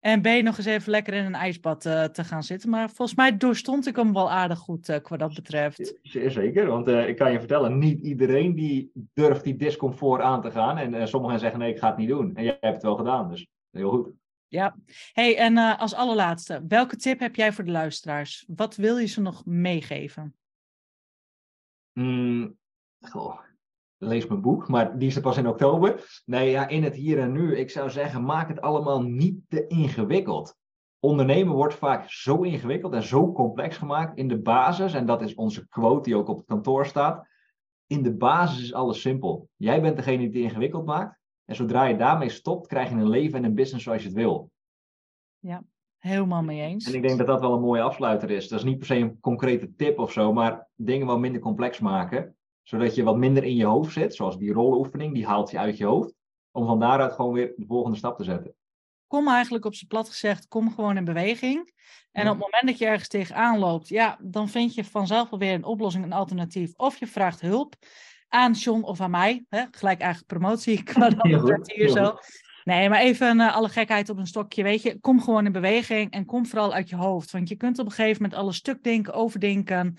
En B, nog eens even lekker in een ijsbad eh, te gaan zitten. Maar volgens mij doorstond ik hem wel aardig goed eh qua dat betreft. Zeker, want eh, ik kan je vertellen, niet iedereen die durft die discomfort aan te gaan. En sommigen zeggen nee, ik ga het niet doen. En jij hebt het wel gedaan, dus heel goed. Ja. hey, en als allerlaatste, welke tip heb jij voor de luisteraars? Wat wil je ze nog meegeven? Mm, goh, lees mijn boek, maar die is er pas in oktober. Nee, ja, in het hier en nu. Ik zou zeggen, maak het allemaal niet te ingewikkeld. Ondernemen wordt vaak zo ingewikkeld en zo complex gemaakt in de basis. En dat is onze quote die ook op het kantoor staat. In de basis is alles simpel. Jij bent degene die het ingewikkeld maakt. En zodra je daarmee stopt, krijg je een leven en een business zoals je het wil. Helemaal mee eens. En ik denk dat dat wel een mooie afsluiter is. Dat is niet per se een concrete tip of zo, maar dingen wat minder complex maken. Zodat je wat minder in je hoofd zit, zoals die roloefening, die haalt je uit je hoofd. Om van daaruit gewoon weer de volgende stap te zetten. kom eigenlijk op zijn plat gezegd, kom gewoon in beweging. En Ja. op het moment dat je ergens tegenaan loopt, ja, dan vind je vanzelf alweer een oplossing, een alternatief. Of je vraagt hulp aan John of aan mij. Hè? Gelijk eigenlijk promotie qua betreft hier zo. Nee, maar even eh, alle gekheid op een stokje, weet je. Kom gewoon in beweging en kom vooral uit je hoofd. Want je kunt op een gegeven moment alles stuk denken, overdenken.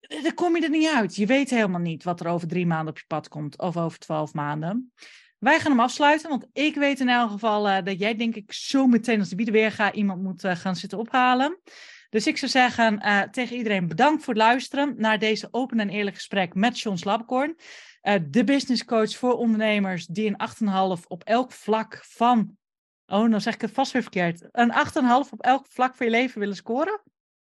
Eh, Dan kom je er niet uit. Je weet helemaal niet wat er over drie maanden op je pad komt of over twaalf maanden. Wij gaan hem afsluiten, want ik weet in elk geval eh, dat jij denk ik zo meteen als de bieden weer gaat iemand moet eh, gaan zitten ophalen. Dus ik zou zeggen tegen iedereen bedankt voor het luisteren naar deze open en eerlijk gesprek met John Slapkorn. De business coach voor ondernemers die een 8,5 op elk vlak van, oh nou zeg ik het vast weer verkeerd, een 8,5 op elk vlak van je leven willen scoren.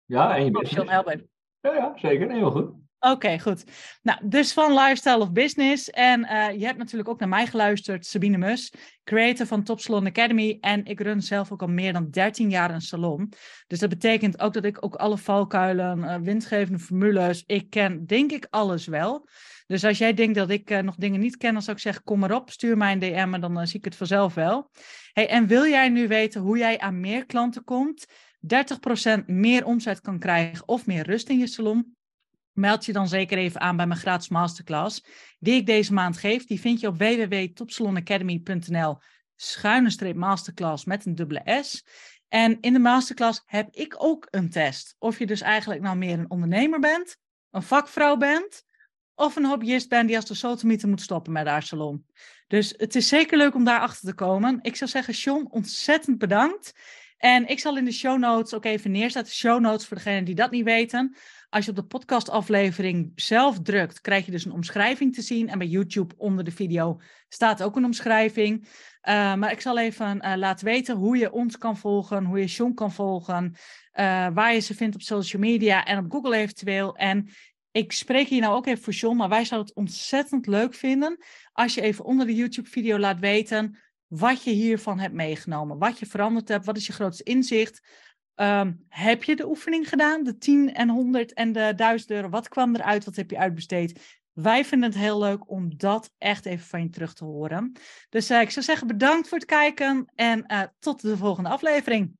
Ja, en je business. John. Ja, ja, zeker. Heel goed. Oké, goed. Nou, dus van Lifestyle of Business. En uh, je hebt natuurlijk ook naar mij geluisterd, Sabine Mus, creator van Top Salon Academy. En ik run zelf ook al meer dan 13 jaar een salon. Dus dat betekent ook dat ik ook alle valkuilen, uh, winstgevende formules, ik ken denk ik alles wel. Dus als jij denkt dat ik uh, nog dingen niet ken, dan zou ik zeggen, kom maar op, stuur mij een DM en dan zie ik het vanzelf wel. Hey, en wil jij nu weten hoe jij aan meer klanten komt, 30% meer omzet kan krijgen of meer rust in je salon? meld je dan zeker even aan bij mijn gratis masterclass. Die ik deze maand geef. Die vind je op www.topsalonacademy.nl schuine streep masterclass met een dubbele S. En in de masterclass heb ik ook een test. Of je dus eigenlijk nou meer een ondernemer bent, een vakvrouw bent, of een hobbyist bent die als de sotomieter moet stoppen met haar salon. Dus het is zeker leuk om daar achter te komen. Ik zou zeggen, Sean, ontzettend bedankt. En ik zal in de show notes ook even neerzetten. Show notes voor degenen die dat niet weten. Als je op de podcastaflevering zelf drukt, krijg je dus een omschrijving te zien. En bij YouTube onder de video staat ook een omschrijving. Uh, maar ik zal even uh, laten weten hoe je ons kan volgen, hoe je Sean kan volgen, uh, waar je ze vindt op social media en op Google eventueel. En ik spreek hier nou ook even voor Sean, maar wij zouden het ontzettend leuk vinden als je even onder de YouTube-video laat weten wat je hiervan hebt meegenomen, wat je veranderd hebt, wat is je grootste inzicht, Um, heb je de oefening gedaan? De 10 en 100 en de 1000 euro. Wat kwam eruit? Wat heb je uitbesteed? Wij vinden het heel leuk om dat echt even van je terug te horen. Dus uh, ik zou zeggen bedankt voor het kijken en uh, tot de volgende aflevering.